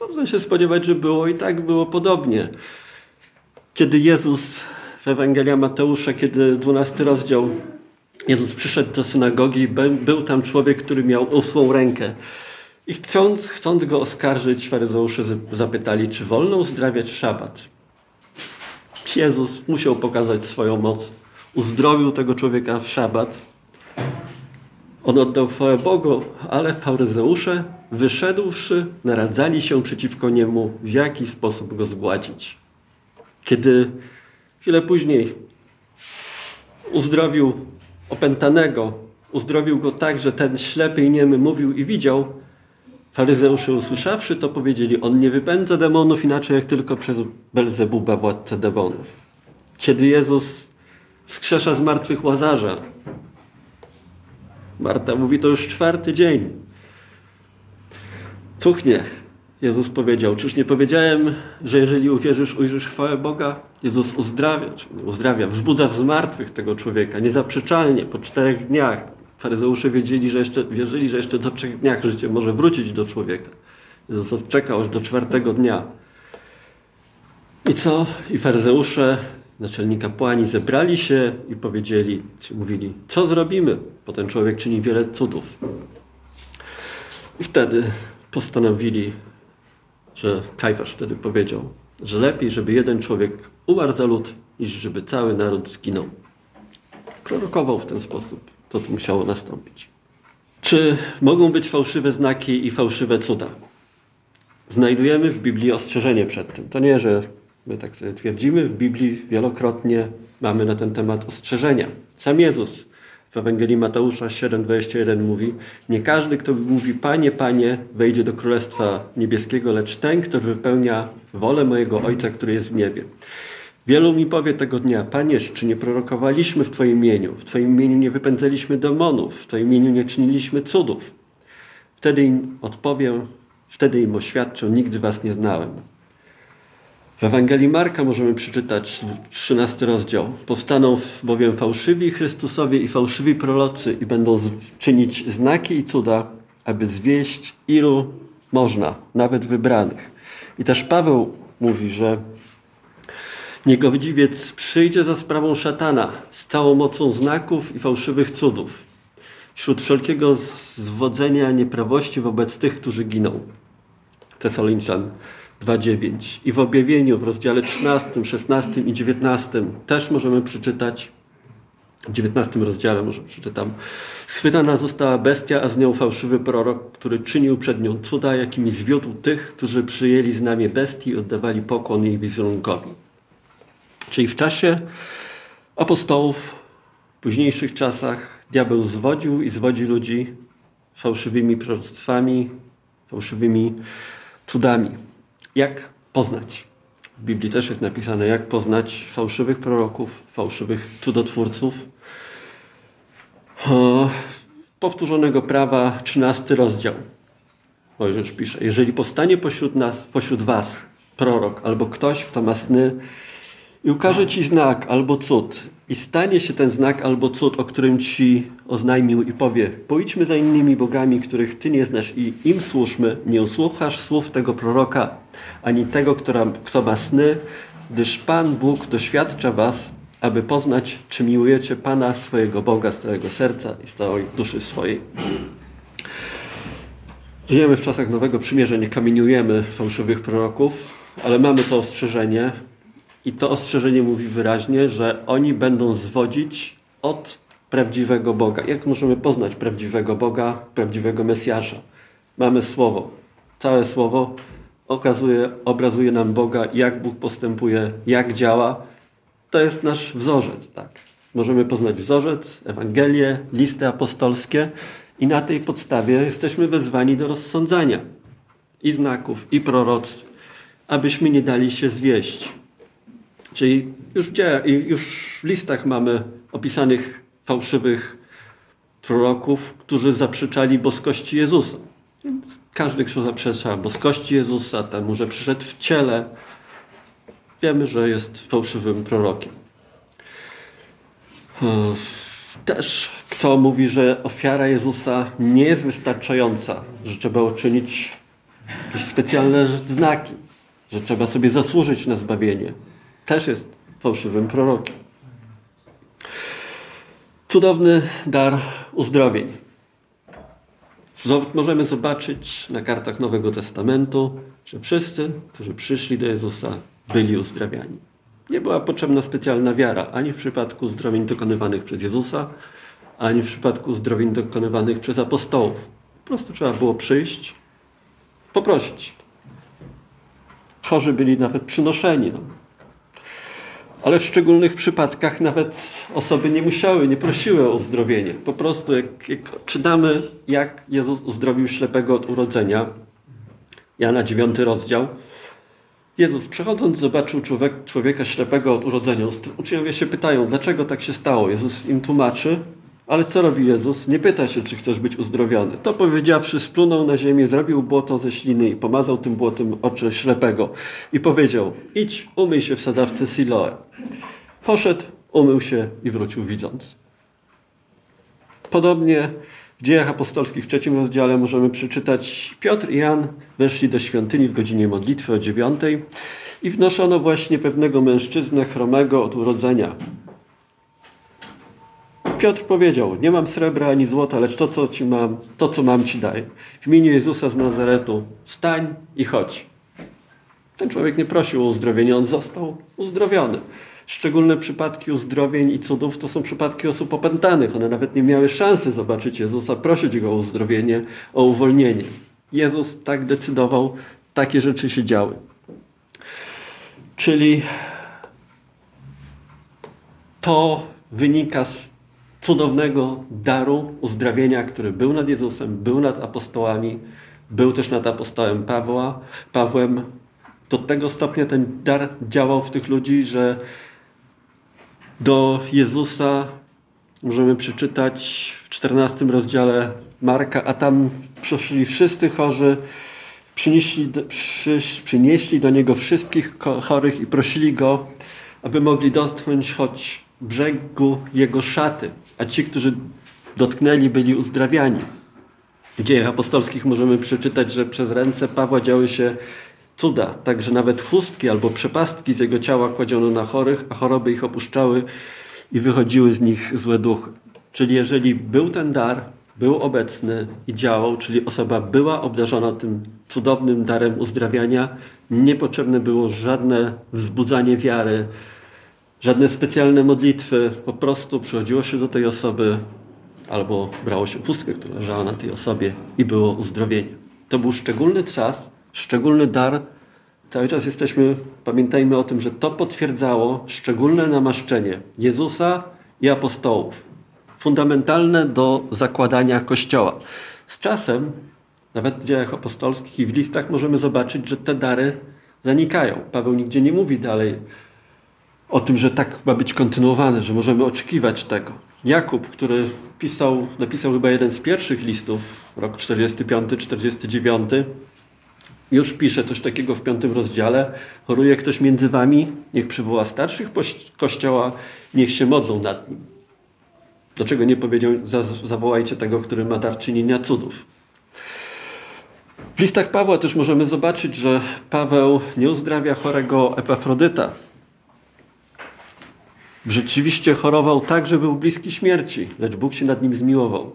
Można się spodziewać, że było i tak było podobnie. Kiedy Jezus w Ewangelia Mateusza, kiedy 12 rozdział, Jezus przyszedł do synagogi i był tam człowiek, który miał usłą rękę. I chcąc, chcąc go oskarżyć, faryzeusze zapytali, czy wolno uzdrawiać w szabat. Jezus musiał pokazać swoją moc uzdrowił tego człowieka w szabat. On oddał chwałę Bogu, ale faryzeusze, wyszedłszy, naradzali się przeciwko niemu, w jaki sposób go zgładzić. Kiedy chwilę później uzdrowił opętanego, uzdrowił go tak, że ten ślepy i niemy mówił i widział, faryzeusze usłyszawszy to powiedzieli, on nie wypędza demonów inaczej jak tylko przez Belzebuba, władcę demonów. Kiedy Jezus skrzesza z martwych Łazarza. Marta mówi, to już czwarty dzień. Cuchnie. Jezus powiedział, czyż nie powiedziałem, że jeżeli uwierzysz, ujrzysz chwałę Boga? Jezus uzdrawia, uzdrawia, wzbudza z martwych tego człowieka, niezaprzeczalnie, po czterech dniach. Faryzeusze wiedzieli, że jeszcze, wierzyli, że jeszcze do trzech dniach życie może wrócić do człowieka. Jezus odczekał aż do czwartego dnia. I co? I faryzeusze, naczelni kapłani zebrali się i powiedzieli, mówili, co zrobimy? Bo ten człowiek czyni wiele cudów. I wtedy postanowili, że Kajfasz wtedy powiedział, że lepiej, żeby jeden człowiek umarł za lud, niż żeby cały naród zginął. Prorokował w ten sposób. To musiało nastąpić. Czy mogą być fałszywe znaki i fałszywe cuda? Znajdujemy w Biblii ostrzeżenie przed tym. To nie, że my tak sobie twierdzimy, w Biblii wielokrotnie mamy na ten temat ostrzeżenia. Sam Jezus w Ewangelii Mateusza 7,21 mówi Nie każdy, kto mówi Panie, Panie, wejdzie do Królestwa Niebieskiego, lecz ten, kto wypełnia wolę mojego Ojca, który jest w niebie. Wielu mi powie tego dnia, Panie, czy nie prorokowaliśmy w Twoim imieniu? W Twoim imieniu nie wypędzaliśmy demonów, w Twoim imieniu nie czyniliśmy cudów. Wtedy im odpowiem, wtedy im oświadczę, nigdy Was nie znałem. W Ewangelii Marka możemy przeczytać 13 rozdział. Powstaną bowiem fałszywi Chrystusowie i fałszywi prorocy i będą czynić znaki i cuda, aby zwieść ilu można, nawet wybranych. I też Paweł mówi, że niegodziwiec przyjdzie za sprawą szatana z całą mocą znaków i fałszywych cudów, wśród wszelkiego zwodzenia nieprawości wobec tych, którzy giną. Tesaloniczan 2.9. I w objawieniu w rozdziale 13, 16 i 19 też możemy przeczytać, w 19 rozdziale może przeczytam. Schwytana została bestia, a z nią fałszywy prorok, który czynił przed nią cuda, jakimi zwiódł tych, którzy przyjęli znamię bestii i oddawali pokłon jej wizerunkowi. Czyli w czasie apostołów, w późniejszych czasach, diabeł zwodził i zwodzi ludzi fałszywymi proroctwami, fałszywymi cudami. Jak poznać? W Biblii też jest napisane, jak poznać fałszywych proroków, fałszywych cudotwórców. O, powtórzonego prawa, 13 rozdział. Mojżesz pisze, jeżeli powstanie pośród nas, pośród was prorok albo ktoś, kto ma sny i ukaże ci znak albo cud i stanie się ten znak albo cud, o którym ci oznajmił i powie pójdźmy za innymi bogami, których ty nie znasz i im służmy, nie usłuchasz słów tego proroka, ani tego, która, kto ma sny, gdyż Pan Bóg doświadcza was, aby poznać, czy miłujecie Pana swojego Boga z całego serca i z całej duszy swojej. Żyjemy w czasach Nowego Przymierza, nie kamieniujemy fałszywych proroków, ale mamy to ostrzeżenie, i to ostrzeżenie mówi wyraźnie, że oni będą zwodzić od prawdziwego Boga. Jak możemy poznać prawdziwego Boga, prawdziwego Mesjasza? Mamy Słowo. Całe Słowo okazuje, obrazuje nam Boga, jak Bóg postępuje, jak działa. To jest nasz wzorzec. Tak? Możemy poznać wzorzec, Ewangelię, listy apostolskie i na tej podstawie jesteśmy wezwani do rozsądzania i znaków, i proroctw, abyśmy nie dali się zwieść. Czyli już, gdzie, już w listach mamy opisanych fałszywych proroków, którzy zaprzeczali boskości Jezusa. Każdy, kto zaprzecza boskości Jezusa, temu, że przyszedł w ciele, wiemy, że jest fałszywym prorokiem. Też kto mówi, że ofiara Jezusa nie jest wystarczająca, że trzeba uczynić jakieś specjalne znaki, że trzeba sobie zasłużyć na zbawienie też jest fałszywym prorokiem. Cudowny dar uzdrowień. Możemy zobaczyć na kartach Nowego Testamentu, że wszyscy, którzy przyszli do Jezusa, byli uzdrawiani. Nie była potrzebna specjalna wiara ani w przypadku uzdrowień dokonywanych przez Jezusa, ani w przypadku uzdrowień dokonywanych przez apostołów. Po prostu trzeba było przyjść, poprosić. Chorzy byli nawet przynoszeni. No. Ale w szczególnych przypadkach nawet osoby nie musiały, nie prosiły o uzdrowienie. Po prostu jak, jak czytamy, jak Jezus uzdrowił ślepego od urodzenia, Jana 9 rozdział, Jezus przechodząc zobaczył człowiek, człowieka ślepego od urodzenia. Uczniowie się pytają, dlaczego tak się stało. Jezus im tłumaczy, Ale co robi Jezus? Nie pyta się, czy chcesz być uzdrowiony. To powiedziawszy, splunął na ziemię, zrobił błoto ze śliny i pomazał tym błotem oczy ślepego. I powiedział, idź, umyj się w sadawce Siloe. Poszedł, umył się i wrócił widząc. Podobnie w dziejach apostolskich w trzecim rozdziale możemy przeczytać Piotr i Jan weszli do świątyni w godzinie modlitwy o dziewiątej i wnoszono właśnie pewnego mężczyznę chromego od urodzenia. Piotr powiedział, nie mam srebra ani złota, lecz to, co ci mam, to, co mam, ci daję. W imieniu Jezusa z Nazaretu wstań i chodź. Ten człowiek nie prosił o uzdrowienie, on został uzdrowiony. Szczególne przypadki uzdrowień i cudów to są przypadki osób opętanych. One nawet nie miały szansy zobaczyć Jezusa, prosić Go o uzdrowienie, o uwolnienie. Jezus tak decydował, takie rzeczy się działy. Czyli to wynika z cudownego daru uzdrawienia, który był nad Jezusem, był nad apostołami, był też nad apostołem Pawła, Pawłem. Do tego stopnia ten dar działał w tych ludzi, że do Jezusa możemy przeczytać w 14 rozdziale Marka, a tam przyszli wszyscy chorzy, przynieśli, przy, przynieśli do Niego wszystkich chorych i prosili Go, aby mogli dotknąć choć brzegu Jego szaty, a ci, którzy dotknęli, byli uzdrawiani. W dziejach apostolskich możemy przeczytać, że przez ręce Pawła działy się cuda, także nawet chustki albo przepastki z jego ciała kładziono na chorych, a choroby ich opuszczały i wychodziły z nich złe duchy. Czyli jeżeli był ten dar, był obecny i działał, czyli osoba była obdarzona tym cudownym darem uzdrawiania, niepotrzebne było żadne wzbudzanie wiary, żadne specjalne modlitwy, po prostu przychodziło się do tej osoby albo brało się pustkę, która leżała na tej osobie i było uzdrowienie. To był szczególny czas, szczególny dar. Cały czas jesteśmy, pamiętajmy o tym, że to potwierdzało szczególne namaszczenie Jezusa i apostołów. Fundamentalne do zakładania Kościoła. Z czasem, nawet w dziejach apostolskich i w listach możemy zobaczyć, że te dary zanikają. Paweł nigdzie nie mówi dalej o tym, że tak ma być kontynuowane, że możemy oczekiwać tego. Jakub, który pisał, napisał chyba jeden z pierwszych listów, rok 45-49, już pisze coś takiego w piątym rozdziale. Choruje ktoś między wami, niech przywoła starszych kościoła, niech się modlą nad nim. Dlaczego nie powiedział, zawołajcie tego, który ma dar czynienia cudów? W listach Pawła też możemy zobaczyć, że Paweł nie uzdrawia chorego Epafrodyta. Rzeczywiście chorował tak, że był bliski śmierci, lecz Bóg się nad nim zmiłował.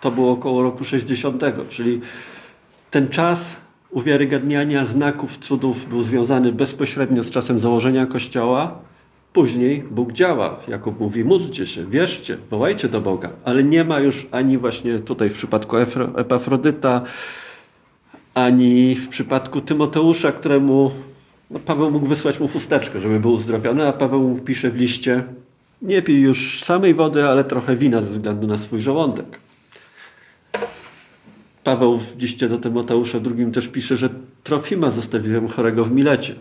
To było około roku 60, czyli ten czas uwiarygadniania znaków, cudów był związany bezpośrednio z czasem założenia Kościoła. Później Bóg działa. Jakub mówi, módlcie się, wierzcie, wołajcie do Boga. Ale nie ma już ani właśnie tutaj w przypadku Epafrodyta, ani w przypadku Tymoteusza, któremu no, Paweł mógł wysłać mu chusteczkę, żeby był uzdrowiony, a Paweł pisze w liście, nie pij już samej wody, ale trochę wina ze względu na swój żołądek. Paweł w liście do Tymoteusza drugim też pisze, że Trofima zostawiłem chorego w Milecie.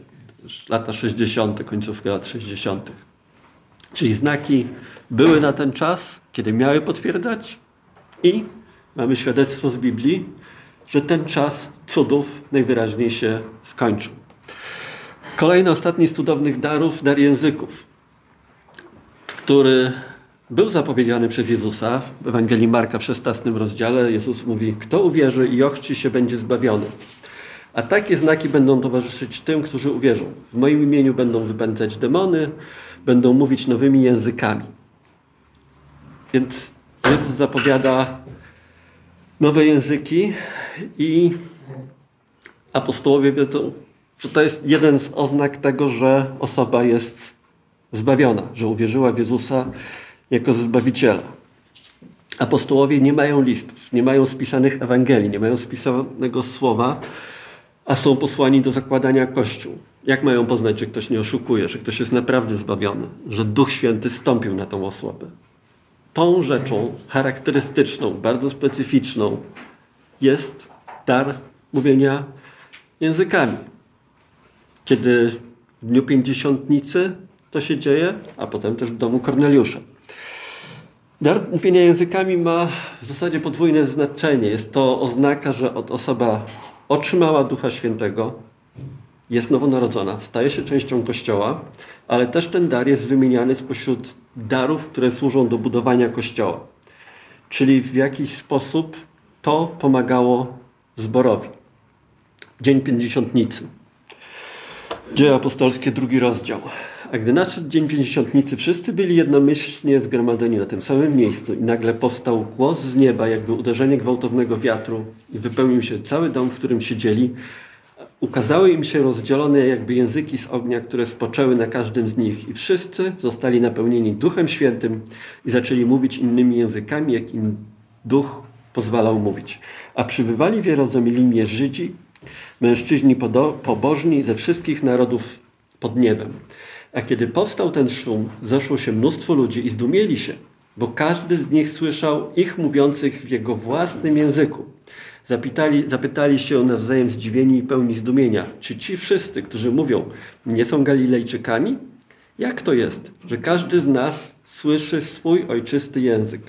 Lata 60., końcówka lat 60. Czyli znaki były na ten czas, kiedy miały potwierdzać i mamy świadectwo z Biblii, że ten czas cudów najwyraźniej się skończył. Kolejny, ostatni z cudownych darów, dar języków, który był zapowiedziany przez Jezusa w Ewangelii Marka w 16 rozdziale. Jezus mówi, kto uwierzy i ochrzci się, będzie zbawiony. A takie znaki będą towarzyszyć tym, którzy uwierzą. W moim imieniu będą wypędzać demony, będą mówić nowymi językami. Więc Jezus zapowiada nowe języki i apostołowie wiedzą, że to jest jeden z oznak tego, że osoba jest zbawiona, że uwierzyła w Jezusa jako Zbawiciela. Apostołowie nie mają listów, nie mają spisanych Ewangelii, nie mają spisanego słowa, a są posłani do zakładania Kościół. Jak mają poznać, że ktoś nie oszukuje, że ktoś jest naprawdę zbawiony, że Duch Święty stąpił na tą osobę? Tą rzeczą charakterystyczną, bardzo specyficzną jest dar mówienia językami. Kiedy w dniu pięćdziesiątnicy to się dzieje, a potem też w domu Korneliusza. Dar mówienia językami ma w zasadzie podwójne znaczenie. Jest to oznaka, że osoba otrzymała Ducha Świętego, jest nowonarodzona, staje się częścią Kościoła, ale też ten dar jest wymieniany spośród darów, które służą do budowania Kościoła. Czyli w jakiś sposób to pomagało zborowi. Dzień Pięćdziesiątnicy. Dzieje apostolskie, drugi rozdział. A gdy nadszedł Dzień Pięćdziesiątnicy, wszyscy byli jednomyślnie zgromadzeni na tym samym miejscu i nagle powstał głos z nieba, jakby uderzenie gwałtownego wiatru i wypełnił się cały dom, w którym siedzieli. Ukazały im się rozdzielone jakby języki z ognia, które spoczęły na każdym z nich i wszyscy zostali napełnieni Duchem Świętym i zaczęli mówić innymi językami, jak im Duch pozwalał mówić. A przybywali w Jerozolimie Żydzi, mężczyźni pobożni ze wszystkich narodów pod niebem. A kiedy powstał ten szum, zeszło się mnóstwo ludzi i zdumieli się, bo każdy z nich słyszał ich mówiących w jego własnym języku. Zapytali, zapytali się nawzajem zdziwieni i pełni zdumienia, czy ci wszyscy, którzy mówią, nie są Galilejczykami? Jak to jest, że każdy z nas słyszy swój ojczysty język?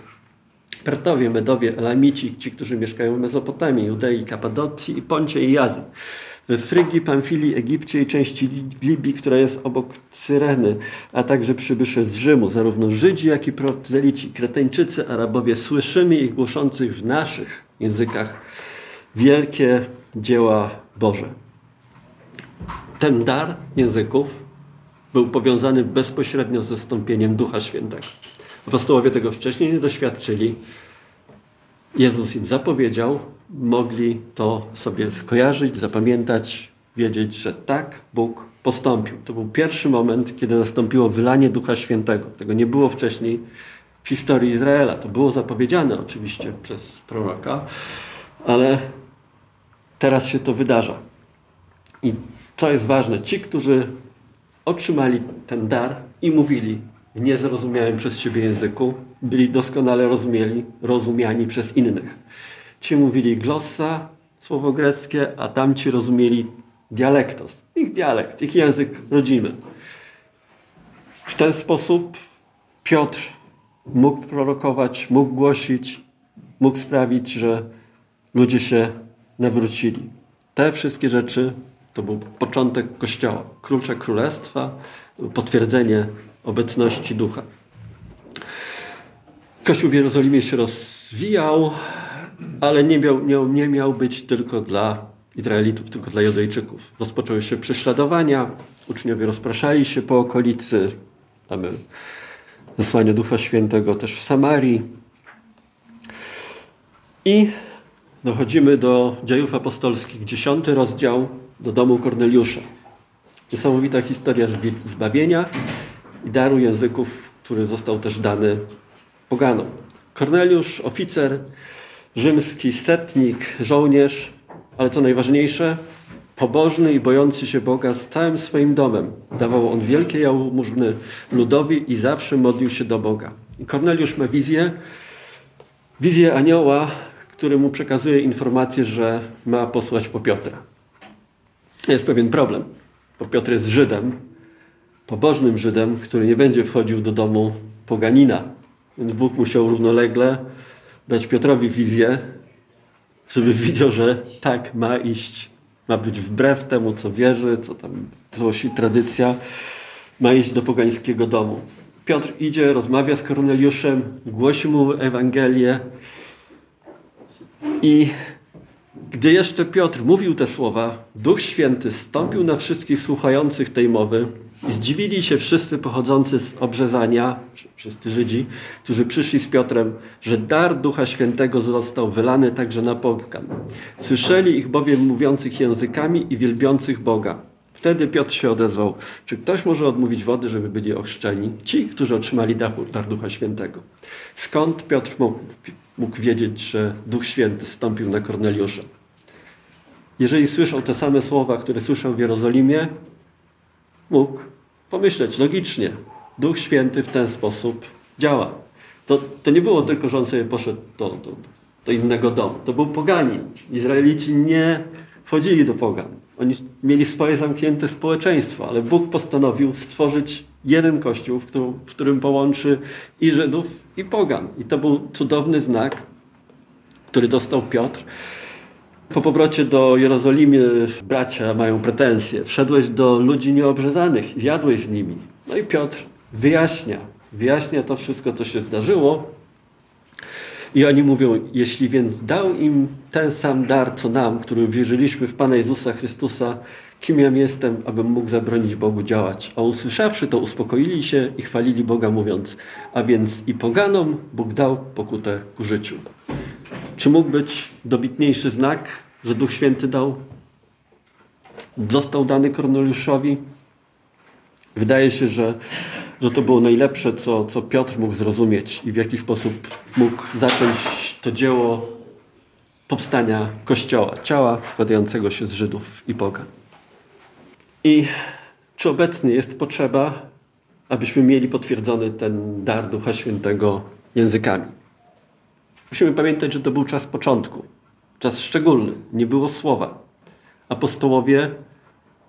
Pertowie, Medowie, Elamici, ci, którzy mieszkają w Mezopotamii, Judei, Kapadocji i Poncie i Azji we Frygii, Pamfilii, Egipcie i części Libii, która jest obok Cyreny, a także przybysze z Rzymu, zarówno Żydzi, jak i prozelici, Kreteńczycy, Arabowie, słyszymy ich głoszących w naszych językach wielkie dzieła Boże. Ten dar języków był powiązany bezpośrednio ze stąpieniem Ducha Świętego. Apostołowie tego wcześniej nie doświadczyli. Jezus im zapowiedział, mogli to sobie skojarzyć, zapamiętać, wiedzieć, że tak Bóg postąpił. To był pierwszy moment, kiedy nastąpiło wylanie Ducha Świętego. Tego nie było wcześniej w historii Izraela. To było zapowiedziane oczywiście przez proroka, ale teraz się to wydarza. I co jest ważne, ci, którzy otrzymali ten dar i mówili niezrozumiałym przez siebie języku, byli doskonale rozumieli, rozumiani przez innych. Ci mówili glossa, słowo greckie, a tamci rozumieli dialektos, ich dialekt, ich język rodzimy. W ten sposób Piotr mógł prorokować, mógł głosić, mógł sprawić, że ludzie się nawrócili. Te wszystkie rzeczy to był początek Kościoła, klucze królestwa, potwierdzenie obecności ducha. Kościół w Jerozolimie się rozwijał, ale nie miał, nie, miał być tylko dla Izraelitów, tylko dla Judejczyków. Rozpoczęły się prześladowania, uczniowie rozpraszali się po okolicy. Mamy zesłanie Ducha Świętego też w Samarii. I dochodzimy do dziejów apostolskich, dziesiąty rozdział, do domu Korneliusza. Niesamowita historia zbawienia i daru języków, który został też dany poganom. Korneliusz, oficer rzymski, setnik, żołnierz, ale co najważniejsze, pobożny i bojący się Boga z całym swoim domem. Dawał on wielkie jałmużny ludowi i zawsze modlił się do Boga. Korneliusz ma wizję, wizję anioła, który mu przekazuje informację, że ma posłać po Piotra. Jest pewien problem, bo Piotr jest Żydem, pobożnym Żydem, który nie będzie wchodził do domu poganina. Więc Bóg musiał równolegle dać Piotrowi wizję, żeby widział, że tak ma iść, ma być wbrew temu, co wierzy, co tam głosi tradycja, ma iść do pogańskiego domu. Piotr idzie, rozmawia z Korneliuszem, głosi mu Ewangelię i gdy jeszcze Piotr mówił te słowa, Duch Święty stąpił na wszystkich słuchających tej mowy i zdziwili się wszyscy pochodzący z obrzezania, wszyscy Żydzi, którzy przyszli z Piotrem, że dar Ducha Świętego został wylany także na pogan. Słyszeli ich bowiem mówiących językami i wielbiących Boga. Wtedy Piotr się odezwał, czy ktoś może odmówić wody, żeby byli ochrzczeni? Ci, którzy otrzymali dar Ducha Świętego. Skąd Piotr mógł, mógł wiedzieć, że Duch Święty stąpił na Korneliusza? Jeżeli słyszał te same słowa, które słyszał w Jerozolimie, mógł pomyśleć logicznie. Duch Święty w ten sposób działa. To, to nie było tylko, że on sobie poszedł do, do, do innego domu. To był poganin. Izraelici nie wchodzili do pogan. Oni mieli swoje zamknięte społeczeństwo, ale Bóg postanowił stworzyć jeden Kościół, w którym, w którym połączy i Żydów, i Pogan. I to był cudowny znak, który dostał Piotr. Po powrocie do Jerozolimy bracia mają pretensje. Wszedłeś do ludzi nieobrzezanych i jadłeś z nimi. No i Piotr wyjaśnia, wyjaśnia to wszystko, co się zdarzyło. I oni mówią, jeśli więc dał im ten sam dar, co nam, który wierzyliśmy w Pana Jezusa Chrystusa, kim ja jestem, abym mógł zabronić Bogu działać. A usłyszawszy to, uspokoili się i chwalili Boga, mówiąc, a więc i poganom Bóg dał pokutę ku życiu. Czy mógł być dobitniejszy znak, że Duch Święty dał? Został dany Korneliuszowi? Wydaje się, że, że to było najlepsze, co, co Piotr mógł zrozumieć i w jaki sposób mógł zacząć to dzieło powstania Kościoła, ciała składającego się z Żydów i Pogan. I czy obecnie jest potrzeba, abyśmy mieli potwierdzony ten dar Ducha Świętego językami? Musimy pamiętać, że to był czas początku, czas szczególny, nie było słowa. Apostołowie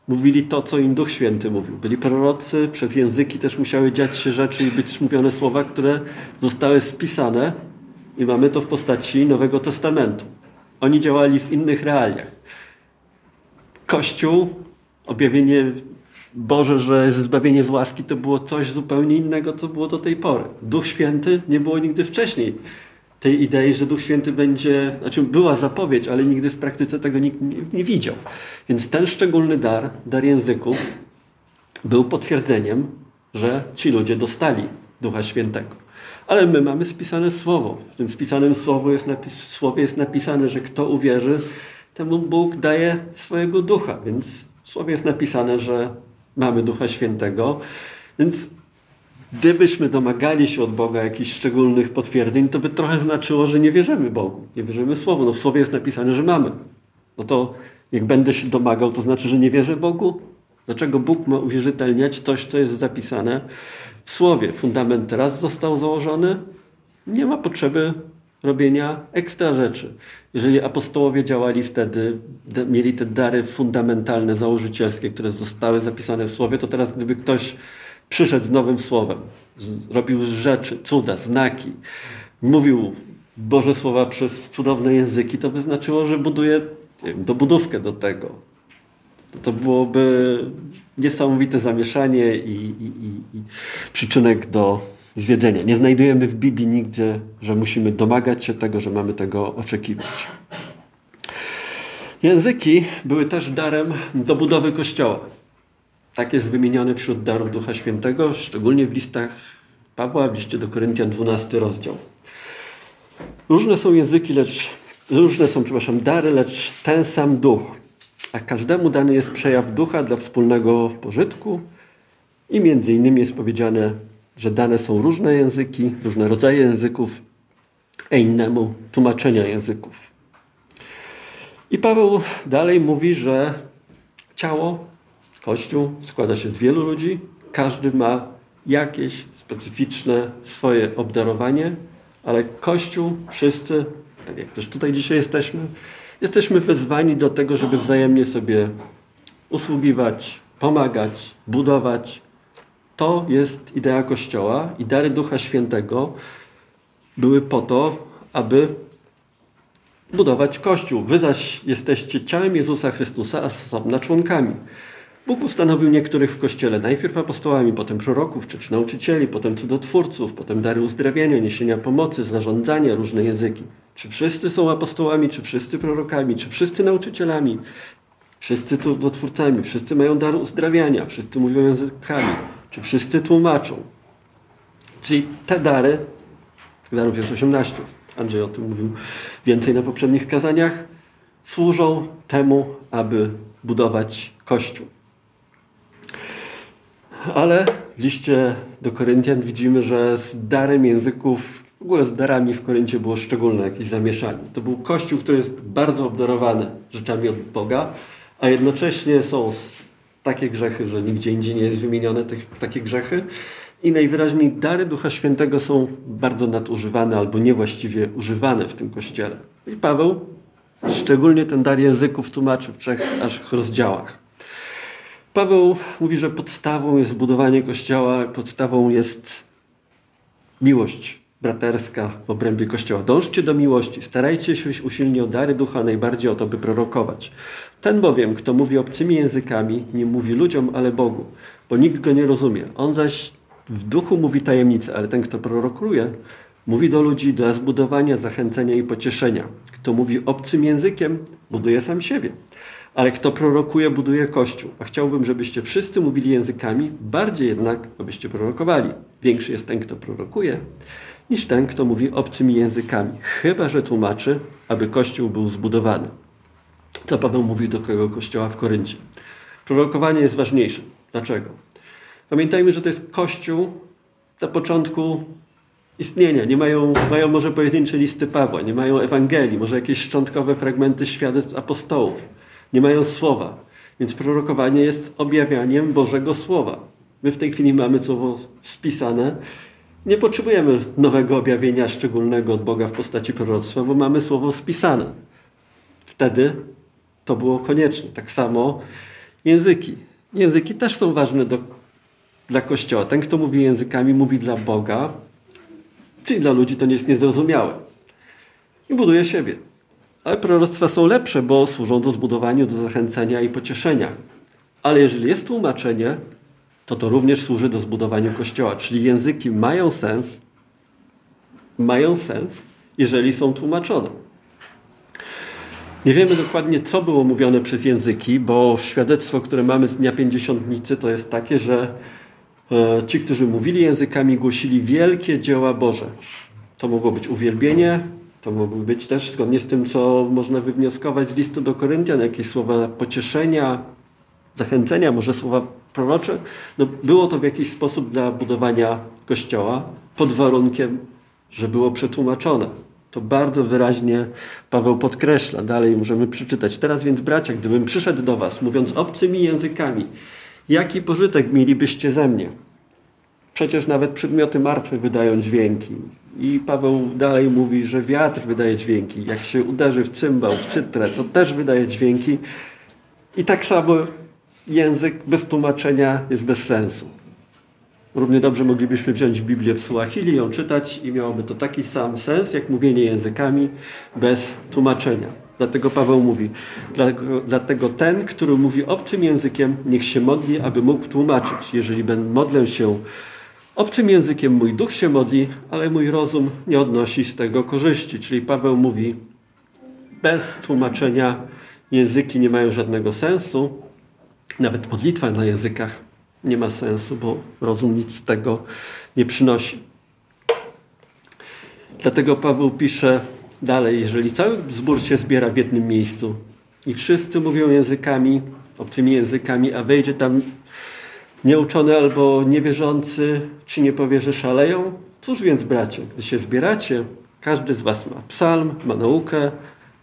mówili to, co im Duch Święty mówił. Byli prorocy, przez języki też musiały dziać się rzeczy i być mówione słowa, które zostały spisane i mamy to w postaci Nowego Testamentu. Oni działali w innych realiach. Kościół, objawienie Boże, że zbawienie z łaski to było coś zupełnie innego, co było do tej pory. Duch Święty nie było nigdy wcześniej tej idei, że Duch Święty będzie, znaczy była zapowiedź, ale nigdy w praktyce tego nikt nie, nie widział. Więc ten szczególny dar, dar języków, był potwierdzeniem, że ci ludzie dostali Ducha Świętego. Ale my mamy spisane słowo. W tym spisanym słowie jest, napis, słowie jest napisane, że kto uwierzy, temu Bóg daje swojego ducha. Więc w słowie jest napisane, że mamy Ducha Świętego. Więc gdybyśmy domagali się od Boga jakichś szczególnych potwierdzeń, to by trochę znaczyło, że nie wierzymy Bogu, nie wierzymy Słowu. No w Słowie jest napisane, że mamy. No to jak będę się domagał, to znaczy, że nie wierzę Bogu? Dlaczego Bóg ma uwierzytelniać coś, co jest zapisane w Słowie? Fundament teraz został założony, nie ma potrzeby robienia ekstra rzeczy. Jeżeli apostołowie działali wtedy, mieli te dary fundamentalne, założycielskie, które zostały zapisane w Słowie, to teraz gdyby ktoś przyszedł z nowym słowem, robił rzeczy, cuda, znaki, mówił Boże Słowa przez cudowne języki, to by znaczyło, że buduje wiem, dobudówkę do tego. To byłoby niesamowite zamieszanie i, i, i, i przyczynek do zwiedzenia. Nie znajdujemy w Biblii nigdzie, że musimy domagać się tego, że mamy tego oczekiwać. Języki były też darem do budowy Kościoła. Tak jest wymieniony wśród darów Ducha Świętego, szczególnie w listach Pawła, w liście do Koryntian 12 rozdział. Różne są języki, lecz różne są, przepraszam, dary, lecz ten sam duch. A każdemu dany jest przejaw ducha dla wspólnego pożytku i między innymi jest powiedziane, że dane są różne języki, różne rodzaje języków, a innemu tłumaczenia języków. I Paweł dalej mówi, że ciało Kościół składa się z wielu ludzi, każdy ma jakieś specyficzne swoje obdarowanie, ale Kościół, wszyscy, tak jak też tutaj dzisiaj jesteśmy, jesteśmy wezwani do tego, żeby wzajemnie sobie usługiwać, pomagać, budować. To jest idea Kościoła i dary Ducha Świętego były po to, aby budować Kościół. Wy zaś jesteście ciałem Jezusa Chrystusa, a osobna członkami. Bóg ustanowił niektórych w Kościele, najpierw apostołami, potem proroków, czy, czy nauczycieli, potem cudotwórców, potem dary uzdrawiania, niesienia pomocy, zarządzania, różne języki. Czy wszyscy są apostołami, czy wszyscy prorokami, czy wszyscy nauczycielami, wszyscy cudotwórcami, wszyscy mają dar uzdrawiania, wszyscy mówią językami, czy wszyscy tłumaczą. Czyli te dary, darów jest 18, Andrzej o tym mówił więcej na poprzednich kazaniach, służą temu, aby budować Kościół. Ale w liście do Koryntian widzimy, że z darem języków, w ogóle z darami w Koryncie było szczególne jakieś zamieszanie. To był kościół, który jest bardzo obdarowany rzeczami od Boga, a jednocześnie są takie grzechy, że nigdzie indziej nie jest wymienione tych, takie grzechy. I najwyraźniej dary Ducha Świętego są bardzo nadużywane albo niewłaściwie używane w tym kościele. I Paweł szczególnie ten dar języków tłumaczy w trzech aż rozdziałach. Paweł mówi, że podstawą jest budowanie Kościoła, podstawą jest miłość braterska w obrębie Kościoła. Dążcie do miłości, starajcie się usilnie o dary ducha, najbardziej o to, by prorokować. Ten bowiem, kto mówi obcymi językami, nie mówi ludziom, ale Bogu, bo nikt go nie rozumie. On zaś w duchu mówi tajemnice, ale ten, kto prorokuje, mówi do ludzi dla zbudowania, zachęcenia i pocieszenia. Kto mówi obcym językiem, buduje sam siebie. Ale kto prorokuje, buduje Kościół. A chciałbym, żebyście wszyscy mówili językami, bardziej jednak, abyście prorokowali. Większy jest ten, kto prorokuje, niż ten, kto mówi obcymi językami. Chyba, że tłumaczy, aby Kościół był zbudowany. Co Paweł mówił do tego Kościoła w Koryncie. Prorokowanie jest ważniejsze. Dlaczego? Pamiętajmy, że to jest Kościół na początku istnienia. Nie mają, mają może pojedyncze listy Pawła, nie mają Ewangelii, może jakieś szczątkowe fragmenty świadectw apostołów. Nie mają słowa. Więc prorokowanie jest objawianiem Bożego Słowa. My w tej chwili mamy słowo spisane. Nie potrzebujemy nowego objawienia szczególnego od Boga w postaci proroctwa, bo mamy słowo spisane. Wtedy to było konieczne. Tak samo języki. Języki też są ważne do, dla Kościoła. Ten, kto mówi językami, mówi dla Boga, czyli dla ludzi to nie jest niezrozumiałe. I buduje siebie. Ale proroctwa są lepsze, bo służą do zbudowania, do zachęcenia i pocieszenia. Ale jeżeli jest tłumaczenie, to to również służy do zbudowania Kościoła. Czyli języki mają sens, mają sens, jeżeli są tłumaczone. Nie wiemy dokładnie, co było mówione przez języki, bo świadectwo, które mamy z Dnia Pięćdziesiątnicy, to jest takie, że e, ci, którzy mówili językami, głosili wielkie dzieła Boże. To mogło być uwielbienie, to mogło być też zgodnie z tym, co można wywnioskować z listu do Koryntian, jakieś słowa pocieszenia, zachęcenia, może słowa prorocze. No, było to w jakiś sposób dla budowania Kościoła, pod warunkiem, że było przetłumaczone. To bardzo wyraźnie Paweł podkreśla. Dalej możemy przeczytać. Teraz więc, bracia, gdybym przyszedł do was, mówiąc obcymi językami, jaki pożytek mielibyście ze mnie? Przecież nawet przedmioty martwe wydają dźwięki. I Paweł dalej mówi, że wiatr wydaje dźwięki. Jak się uderzy w cymbał, w cytrę, to też wydaje dźwięki. I tak samo język bez tłumaczenia jest bez sensu. Równie dobrze moglibyśmy wziąć Biblię w Suahili, ją czytać i miałoby to taki sam sens, jak mówienie językami bez tłumaczenia. Dlatego Paweł mówi, dlatego, ten, który mówi obcym językiem, niech się modli, aby mógł tłumaczyć. Jeżeli modlę się obcym językiem, mój duch się modli, ale mój rozum nie odnosi z tego korzyści. Czyli Paweł mówi, bez tłumaczenia języki nie mają żadnego sensu. Nawet modlitwa na językach nie ma sensu, bo rozum nic z tego nie przynosi. Dlatego Paweł pisze dalej, jeżeli cały zbór się zbiera w jednym miejscu i wszyscy mówią językami, obcymi językami, a wejdzie tam nieuczony albo niewierzący, czy nie powie, że szaleją? Cóż więc, bracie, gdy się zbieracie, każdy z was ma psalm, ma naukę,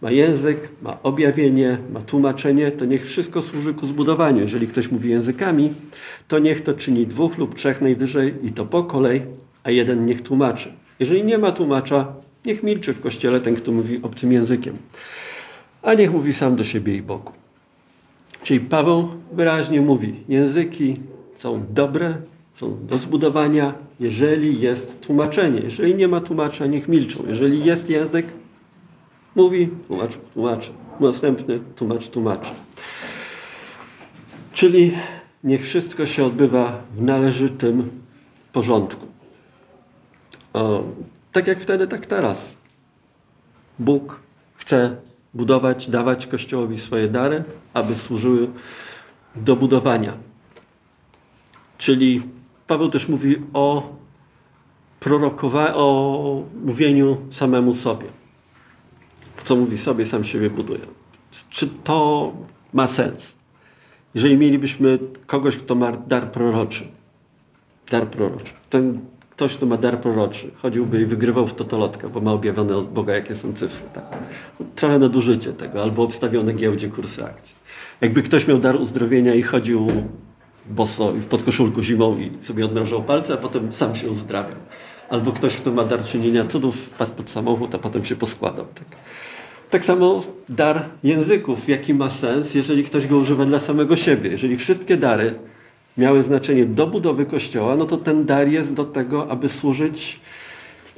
ma język, ma objawienie, ma tłumaczenie, to niech wszystko służy ku zbudowaniu. Jeżeli ktoś mówi językami, to niech to czyni dwóch lub trzech najwyżej i to po kolei, a jeden niech tłumaczy. Jeżeli nie ma tłumacza, niech milczy w kościele ten, kto mówi obcym językiem, a niech mówi sam do siebie i Bogu. Czyli Paweł wyraźnie mówi, języki są dobre, są do zbudowania, jeżeli jest tłumaczenie. Jeżeli nie ma tłumacza, niech milczą. Jeżeli jest język, Mówi, tłumacz, tłumaczy. Następny, tłumacz, tłumaczy. Czyli niech wszystko się odbywa w należytym porządku. O, tak jak wtedy, tak teraz. Bóg chce budować, dawać Kościołowi swoje dary, aby służyły do budowania. Czyli Paweł też mówi o prorokowaniu, o mówieniu samemu sobie co mówi sobie, sam siebie buduje. Czy to ma sens? Jeżeli mielibyśmy kogoś, kto ma dar proroczy, dar proroczy, ten ktoś, kto ma dar proroczy, chodziłby i wygrywał w totolotkę, bo ma objawione od Boga, jakie są cyfry. Tak? Trochę nadużycie tego, albo obstawione giełdzie kursy akcji. Jakby ktoś miał dar uzdrowienia i chodził boso w podkoszulku zimą i sobie odmężał palce, a potem sam się uzdrawiał. Albo ktoś, kto ma dar czynienia cudów, padł pod samochód, a potem się poskładał. Tak? Tak samo dar języków, jaki ma sens, jeżeli ktoś go używa dla samego siebie. Jeżeli wszystkie dary miały znaczenie do budowy Kościoła, no to ten dar jest do tego, aby służyć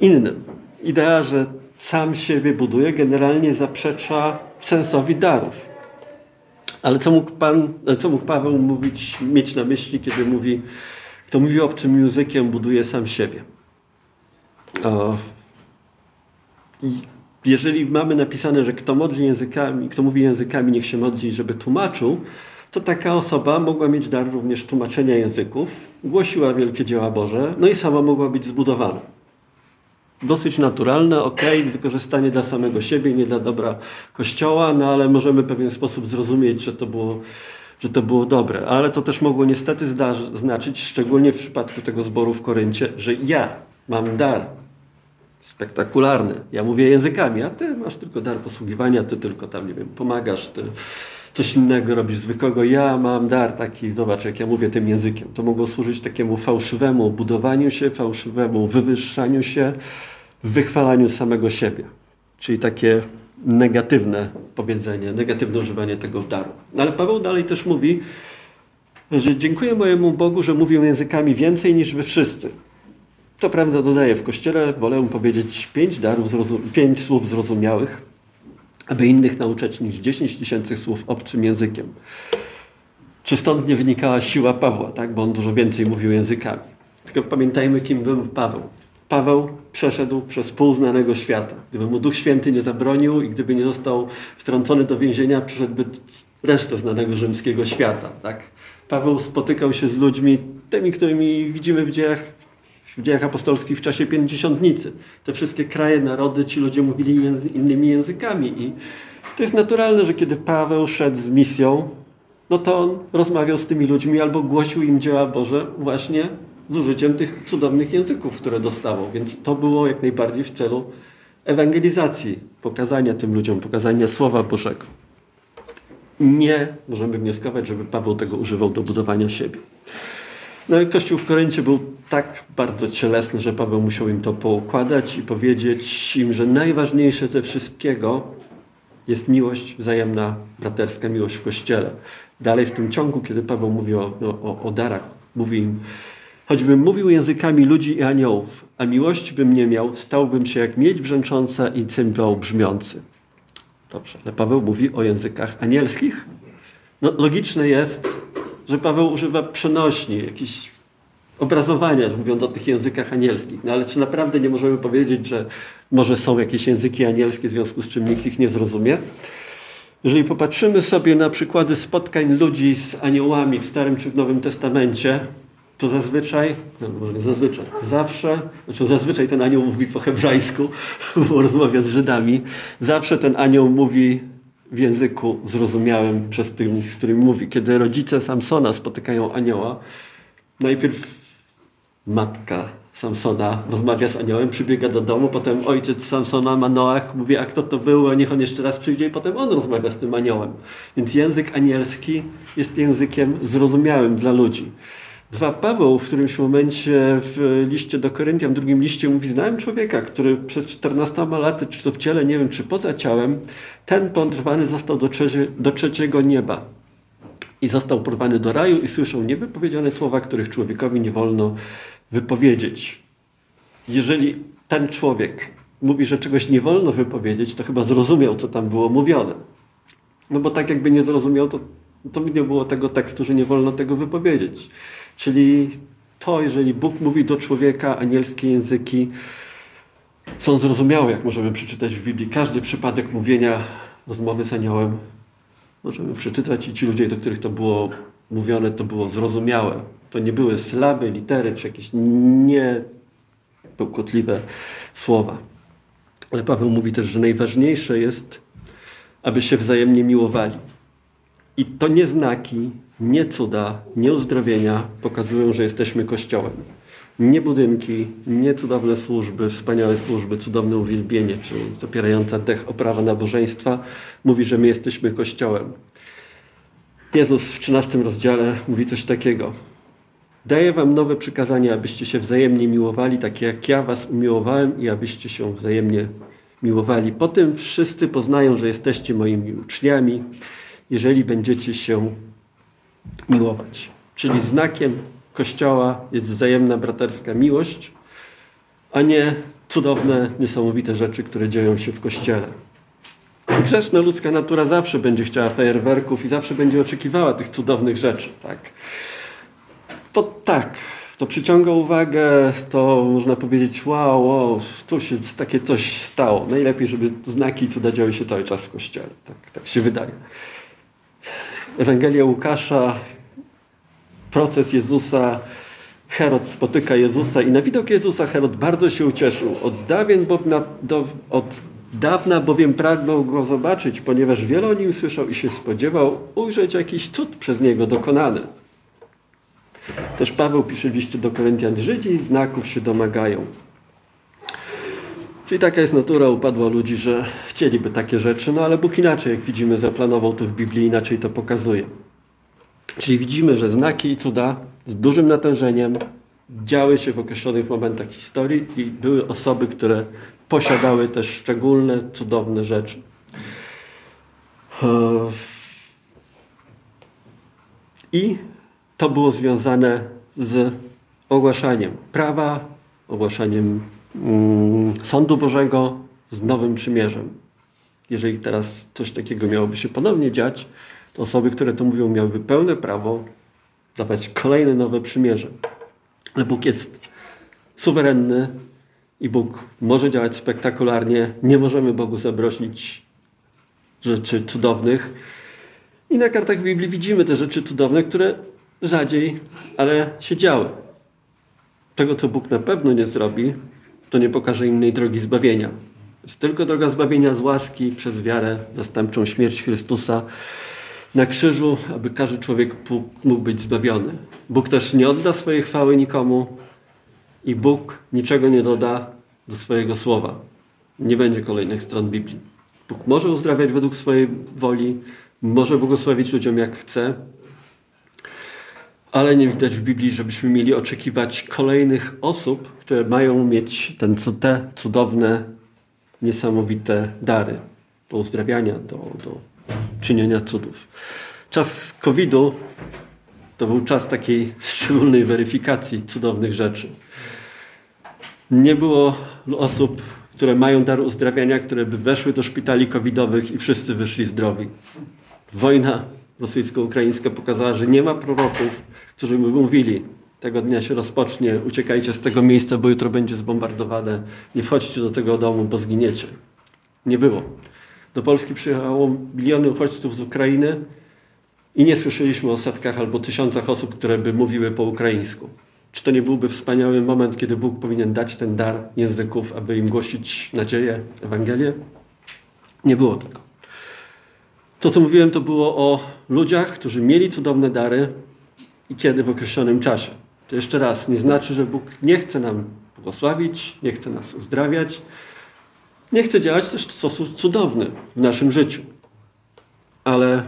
innym. Idea, że sam siebie buduje, generalnie zaprzecza sensowi darów. Ale co mógł, Pan, co mógł Paweł mówić, mieć na myśli, kiedy mówi, kto mówi obcym językiem, buduje sam siebie? O, jeżeli mamy napisane, że kto modli językami, kto mówi językami, niech się modli, żeby tłumaczył, to taka osoba mogła mieć dar również tłumaczenia języków, głosiła wielkie dzieła Boże, no i sama mogła być zbudowana. Dosyć naturalne, ok, wykorzystanie dla samego siebie, nie dla dobra Kościoła, no ale możemy w pewien sposób zrozumieć, że to było, że to było dobre. Ale to też mogło niestety znaczyć, szczególnie w przypadku tego zboru w Koryncie, że ja mam dar spektakularny. Ja mówię językami, a ty masz tylko dar posługiwania, ty tylko tam, nie wiem, pomagasz, ty coś innego robisz zwykłego. Ja mam dar taki, zobacz, jak ja mówię tym językiem. To mogło służyć takiemu fałszywemu budowaniu się, fałszywemu wywyższaniu się, wychwalaniu samego siebie. Czyli takie negatywne powiedzenie, negatywne używanie tego daru. No ale Paweł dalej też mówi, że dziękuję mojemu Bogu, że mówię językami więcej niż wy wszyscy. To prawda dodaję, w Kościele wolę powiedzieć pięć, darów, pięć słów zrozumiałych, aby innych nauczać niż dziesięć tysięcy słów obcym językiem. Czy stąd nie wynikała siła Pawła, tak? bo on dużo więcej mówił językami. Tylko pamiętajmy, kim był Paweł. Paweł przeszedł przez pół znanego świata. Gdyby mu Duch Święty nie zabronił i gdyby nie został wtrącony do więzienia, przeszedłby resztę znanego rzymskiego świata. Tak? Paweł spotykał się z ludźmi, tymi, którymi widzimy w dziejach w dziejach apostolskich w czasie pięćdziesiątnicy. Te wszystkie kraje, narody, ci ludzie mówili innymi językami i to jest naturalne, że kiedy Paweł szedł z misją, no to on rozmawiał z tymi ludźmi albo głosił im dzieła Boże właśnie z użyciem tych cudownych języków, które dostawał. Więc to było jak najbardziej w celu ewangelizacji, pokazania tym ludziom, pokazania Słowa Bożego. Nie możemy wnioskować, żeby Paweł tego używał do budowania siebie. No i Kościół w Koryncie był tak bardzo cielesny, że Paweł musiał im to poukładać i powiedzieć im, że najważniejsze ze wszystkiego jest miłość wzajemna, braterska miłość w Kościele. Dalej w tym ciągu, kiedy Paweł mówi o, o, o darach, mówi im, choćbym mówił językami ludzi i aniołów, a miłości bym nie miał, stałbym się jak miedź brzęcząca i cymbał brzmiący. Dobrze, ale Paweł mówi o językach anielskich. No, logiczne jest, że Paweł używa przenośni, jakichś obrazowania, mówiąc o tych językach anielskich. No ale czy naprawdę nie możemy powiedzieć, że może są jakieś języki anielskie, w związku z czym nikt ich nie zrozumie? Jeżeli popatrzymy sobie na przykłady spotkań ludzi z aniołami w Starym czy w Nowym Testamencie, to zazwyczaj, no może nie zazwyczaj, zawsze, znaczy zazwyczaj ten anioł mówi po hebrajsku, bo rozmawia z Żydami, zawsze ten anioł mówi w języku zrozumiałym przez tych, z którym mówi. Kiedy rodzice Samsona spotykają anioła, najpierw matka Samsona rozmawia z aniołem, przybiega do domu, potem ojciec Samsona, Manoach, mówi, a kto to był, niech on jeszcze raz przyjdzie i potem on rozmawia z tym aniołem. Więc język anielski jest językiem zrozumiałym dla ludzi. Dwa, Paweł w którymś momencie w liście do Koryntian, w drugim liście mówi, znałem człowieka, który przez 14 laty, czy to w ciele, nie wiem, czy poza ciałem, ten podrwany został do, trzecie, do trzeciego nieba. I został porwany do raju i słyszał niewypowiedziane słowa, których człowiekowi nie wolno wypowiedzieć. Jeżeli ten człowiek mówi, że czegoś nie wolno wypowiedzieć, to chyba zrozumiał, co tam było mówione. No bo tak jakby nie zrozumiał, to, to nie było tego tekstu, że nie wolno tego wypowiedzieć. Czyli to, jeżeli Bóg mówi do człowieka, anielskie języki są zrozumiałe, jak możemy przeczytać w Biblii. Każdy przypadek mówienia, rozmowy z aniołem możemy przeczytać i ci ludzie, do których to było mówione, to było zrozumiałe. To nie były sylaby, litery, czy jakieś niebełkotliwe słowa. Ale Paweł mówi też, że najważniejsze jest, aby się wzajemnie miłowali. I to nie znaki, nie cuda, nie uzdrowienia pokazują, że jesteśmy Kościołem. Nie budynki, nie cudowne służby, wspaniałe służby, cudowne uwielbienie, czy zapierająca dech oprawa nabożeństwa mówi, że my jesteśmy Kościołem. Jezus w 13 rozdziale mówi coś takiego. Daję wam nowe przykazania, abyście się wzajemnie miłowali, takie jak ja was umiłowałem i abyście się wzajemnie miłowali. Po tym wszyscy poznają, że jesteście moimi uczniami, jeżeli będziecie się miłować. Czyli znakiem Kościoła jest wzajemna braterska miłość, a nie cudowne, niesamowite rzeczy, które dzieją się w Kościele. Grzeszna ludzka natura zawsze będzie chciała fajerwerków i zawsze będzie oczekiwała tych cudownych rzeczy. Tak, to, tak, to przyciąga uwagę, to można powiedzieć, wow, wow, tu się takie coś stało. Najlepiej, żeby znaki i cuda działy się cały czas w Kościele. Tak, tak się wydaje. Ewangelia Łukasza, proces Jezusa, Herod spotyka Jezusa i na widok Jezusa Herod bardzo się ucieszył. Od dawien, bo na, do, od dawna bowiem pragnął go zobaczyć, ponieważ wiele o nim słyszał i się spodziewał ujrzeć jakiś cud przez niego dokonany. Też Paweł pisze w liście do Koryntian, Żydzi znaków się domagają. Czyli taka jest natura upadła ludzi, że chcieliby takie rzeczy, no ale Bóg inaczej, jak widzimy, zaplanował to w Biblii, inaczej to pokazuje. Czyli widzimy, że znaki i cuda z dużym natężeniem działy się w określonych momentach historii i były osoby, które posiadały też szczególne, cudowne rzeczy. I to było związane z ogłaszaniem prawa, ogłaszaniem sądu Bożego z nowym przymierzem. Jeżeli teraz coś takiego miałoby się ponownie dziać, to osoby, które to mówią, miałyby pełne prawo dawać kolejne nowe przymierze. Ale Bóg jest suwerenny i Bóg może działać spektakularnie. Nie możemy Bogu zabrosić rzeczy cudownych. I na kartach Biblii widzimy te rzeczy cudowne, które rzadziej, ale się działy. Tego, co Bóg na pewno nie zrobi, to nie pokaże innej drogi zbawienia. Jest tylko droga zbawienia z łaski przez wiarę, zastępczą śmierć Chrystusa na krzyżu, aby każdy człowiek mógł być zbawiony. Bóg też nie odda swojej chwały nikomu i Bóg niczego nie doda do swojego słowa. Nie będzie kolejnych stron Biblii. Bóg może uzdrawiać według swojej woli, może błogosławić ludziom jak chce, ale nie widać w Biblii, żebyśmy mieli oczekiwać kolejnych osób, które mają mieć ten, te cudowne, niesamowite dary do uzdrawiania, do, do czynienia cudów. Czas COVID-u to był czas takiej szczególnej weryfikacji cudownych rzeczy. Nie było osób, które mają dar uzdrawiania, które by weszły do szpitali covidowych i wszyscy wyszli zdrowi. Wojna rosyjsko-ukraińska pokazała, że nie ma proroków, którzy by mówili, tego dnia się rozpocznie, uciekajcie z tego miejsca, bo jutro będzie zbombardowane, nie wchodźcie do tego domu, bo zginiecie. Nie było. Do Polski przyjechało miliony uchodźców z Ukrainy i nie słyszeliśmy o setkach albo tysiącach osób, które by mówiły po ukraińsku. Czy to nie byłby wspaniały moment, kiedy Bóg powinien dać ten dar języków, aby im głosić nadzieję, Ewangelię? Nie było tego. To, co mówiłem, to było o ludziach, którzy mieli cudowne dary i kiedy w określonym czasie. To jeszcze raz, nie znaczy, że Bóg nie chce nam błogosławić, nie chce nas uzdrawiać, nie chce działać też w sposób cudowny w naszym życiu. Ale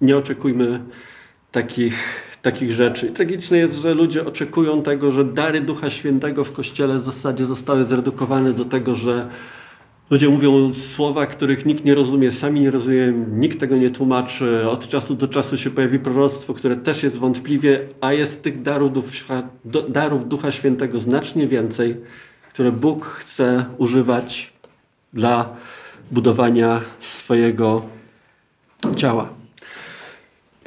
nie oczekujmy takich, takich rzeczy. Tragiczne jest, że ludzie oczekują tego, że dary Ducha Świętego w Kościele w zasadzie zostały zredukowane do tego, że Ludzie mówią słowa, których nikt nie rozumie, sami nie rozumieją, nikt tego nie tłumaczy. Od czasu do czasu się pojawi proroctwo, które też jest wątpliwie, a jest tych darów, darów Ducha Świętego znacznie więcej, które Bóg chce używać dla budowania swojego ciała.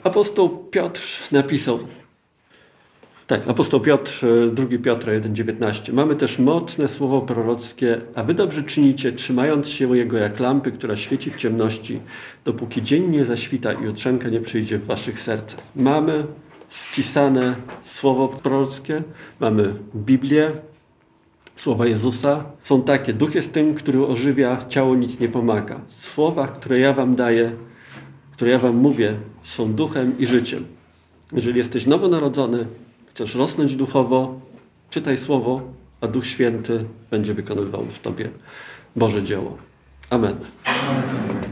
Apostoł Piotr napisał tak, apostoł Piotr, 2 e, Piotra 1,19. Mamy też mocne słowo prorockie, a wy dobrze czynicie, trzymając się Jego jak lampy, która świeci w ciemności, dopóki dzień nie zaświta i jutrzenka nie przyjdzie w waszych sercach. Mamy spisane słowo prorockie, mamy Biblię, słowa Jezusa. Są takie, duch jest tym, który ożywia, ciało nic nie pomaga. Słowa, które ja wam daję, które ja wam mówię, są duchem i życiem. Jeżeli jesteś nowonarodzony, chcesz rosnąć duchowo, czytaj Słowo, a Duch Święty będzie wykonywał w Tobie Boże dzieło. Amen. Amen.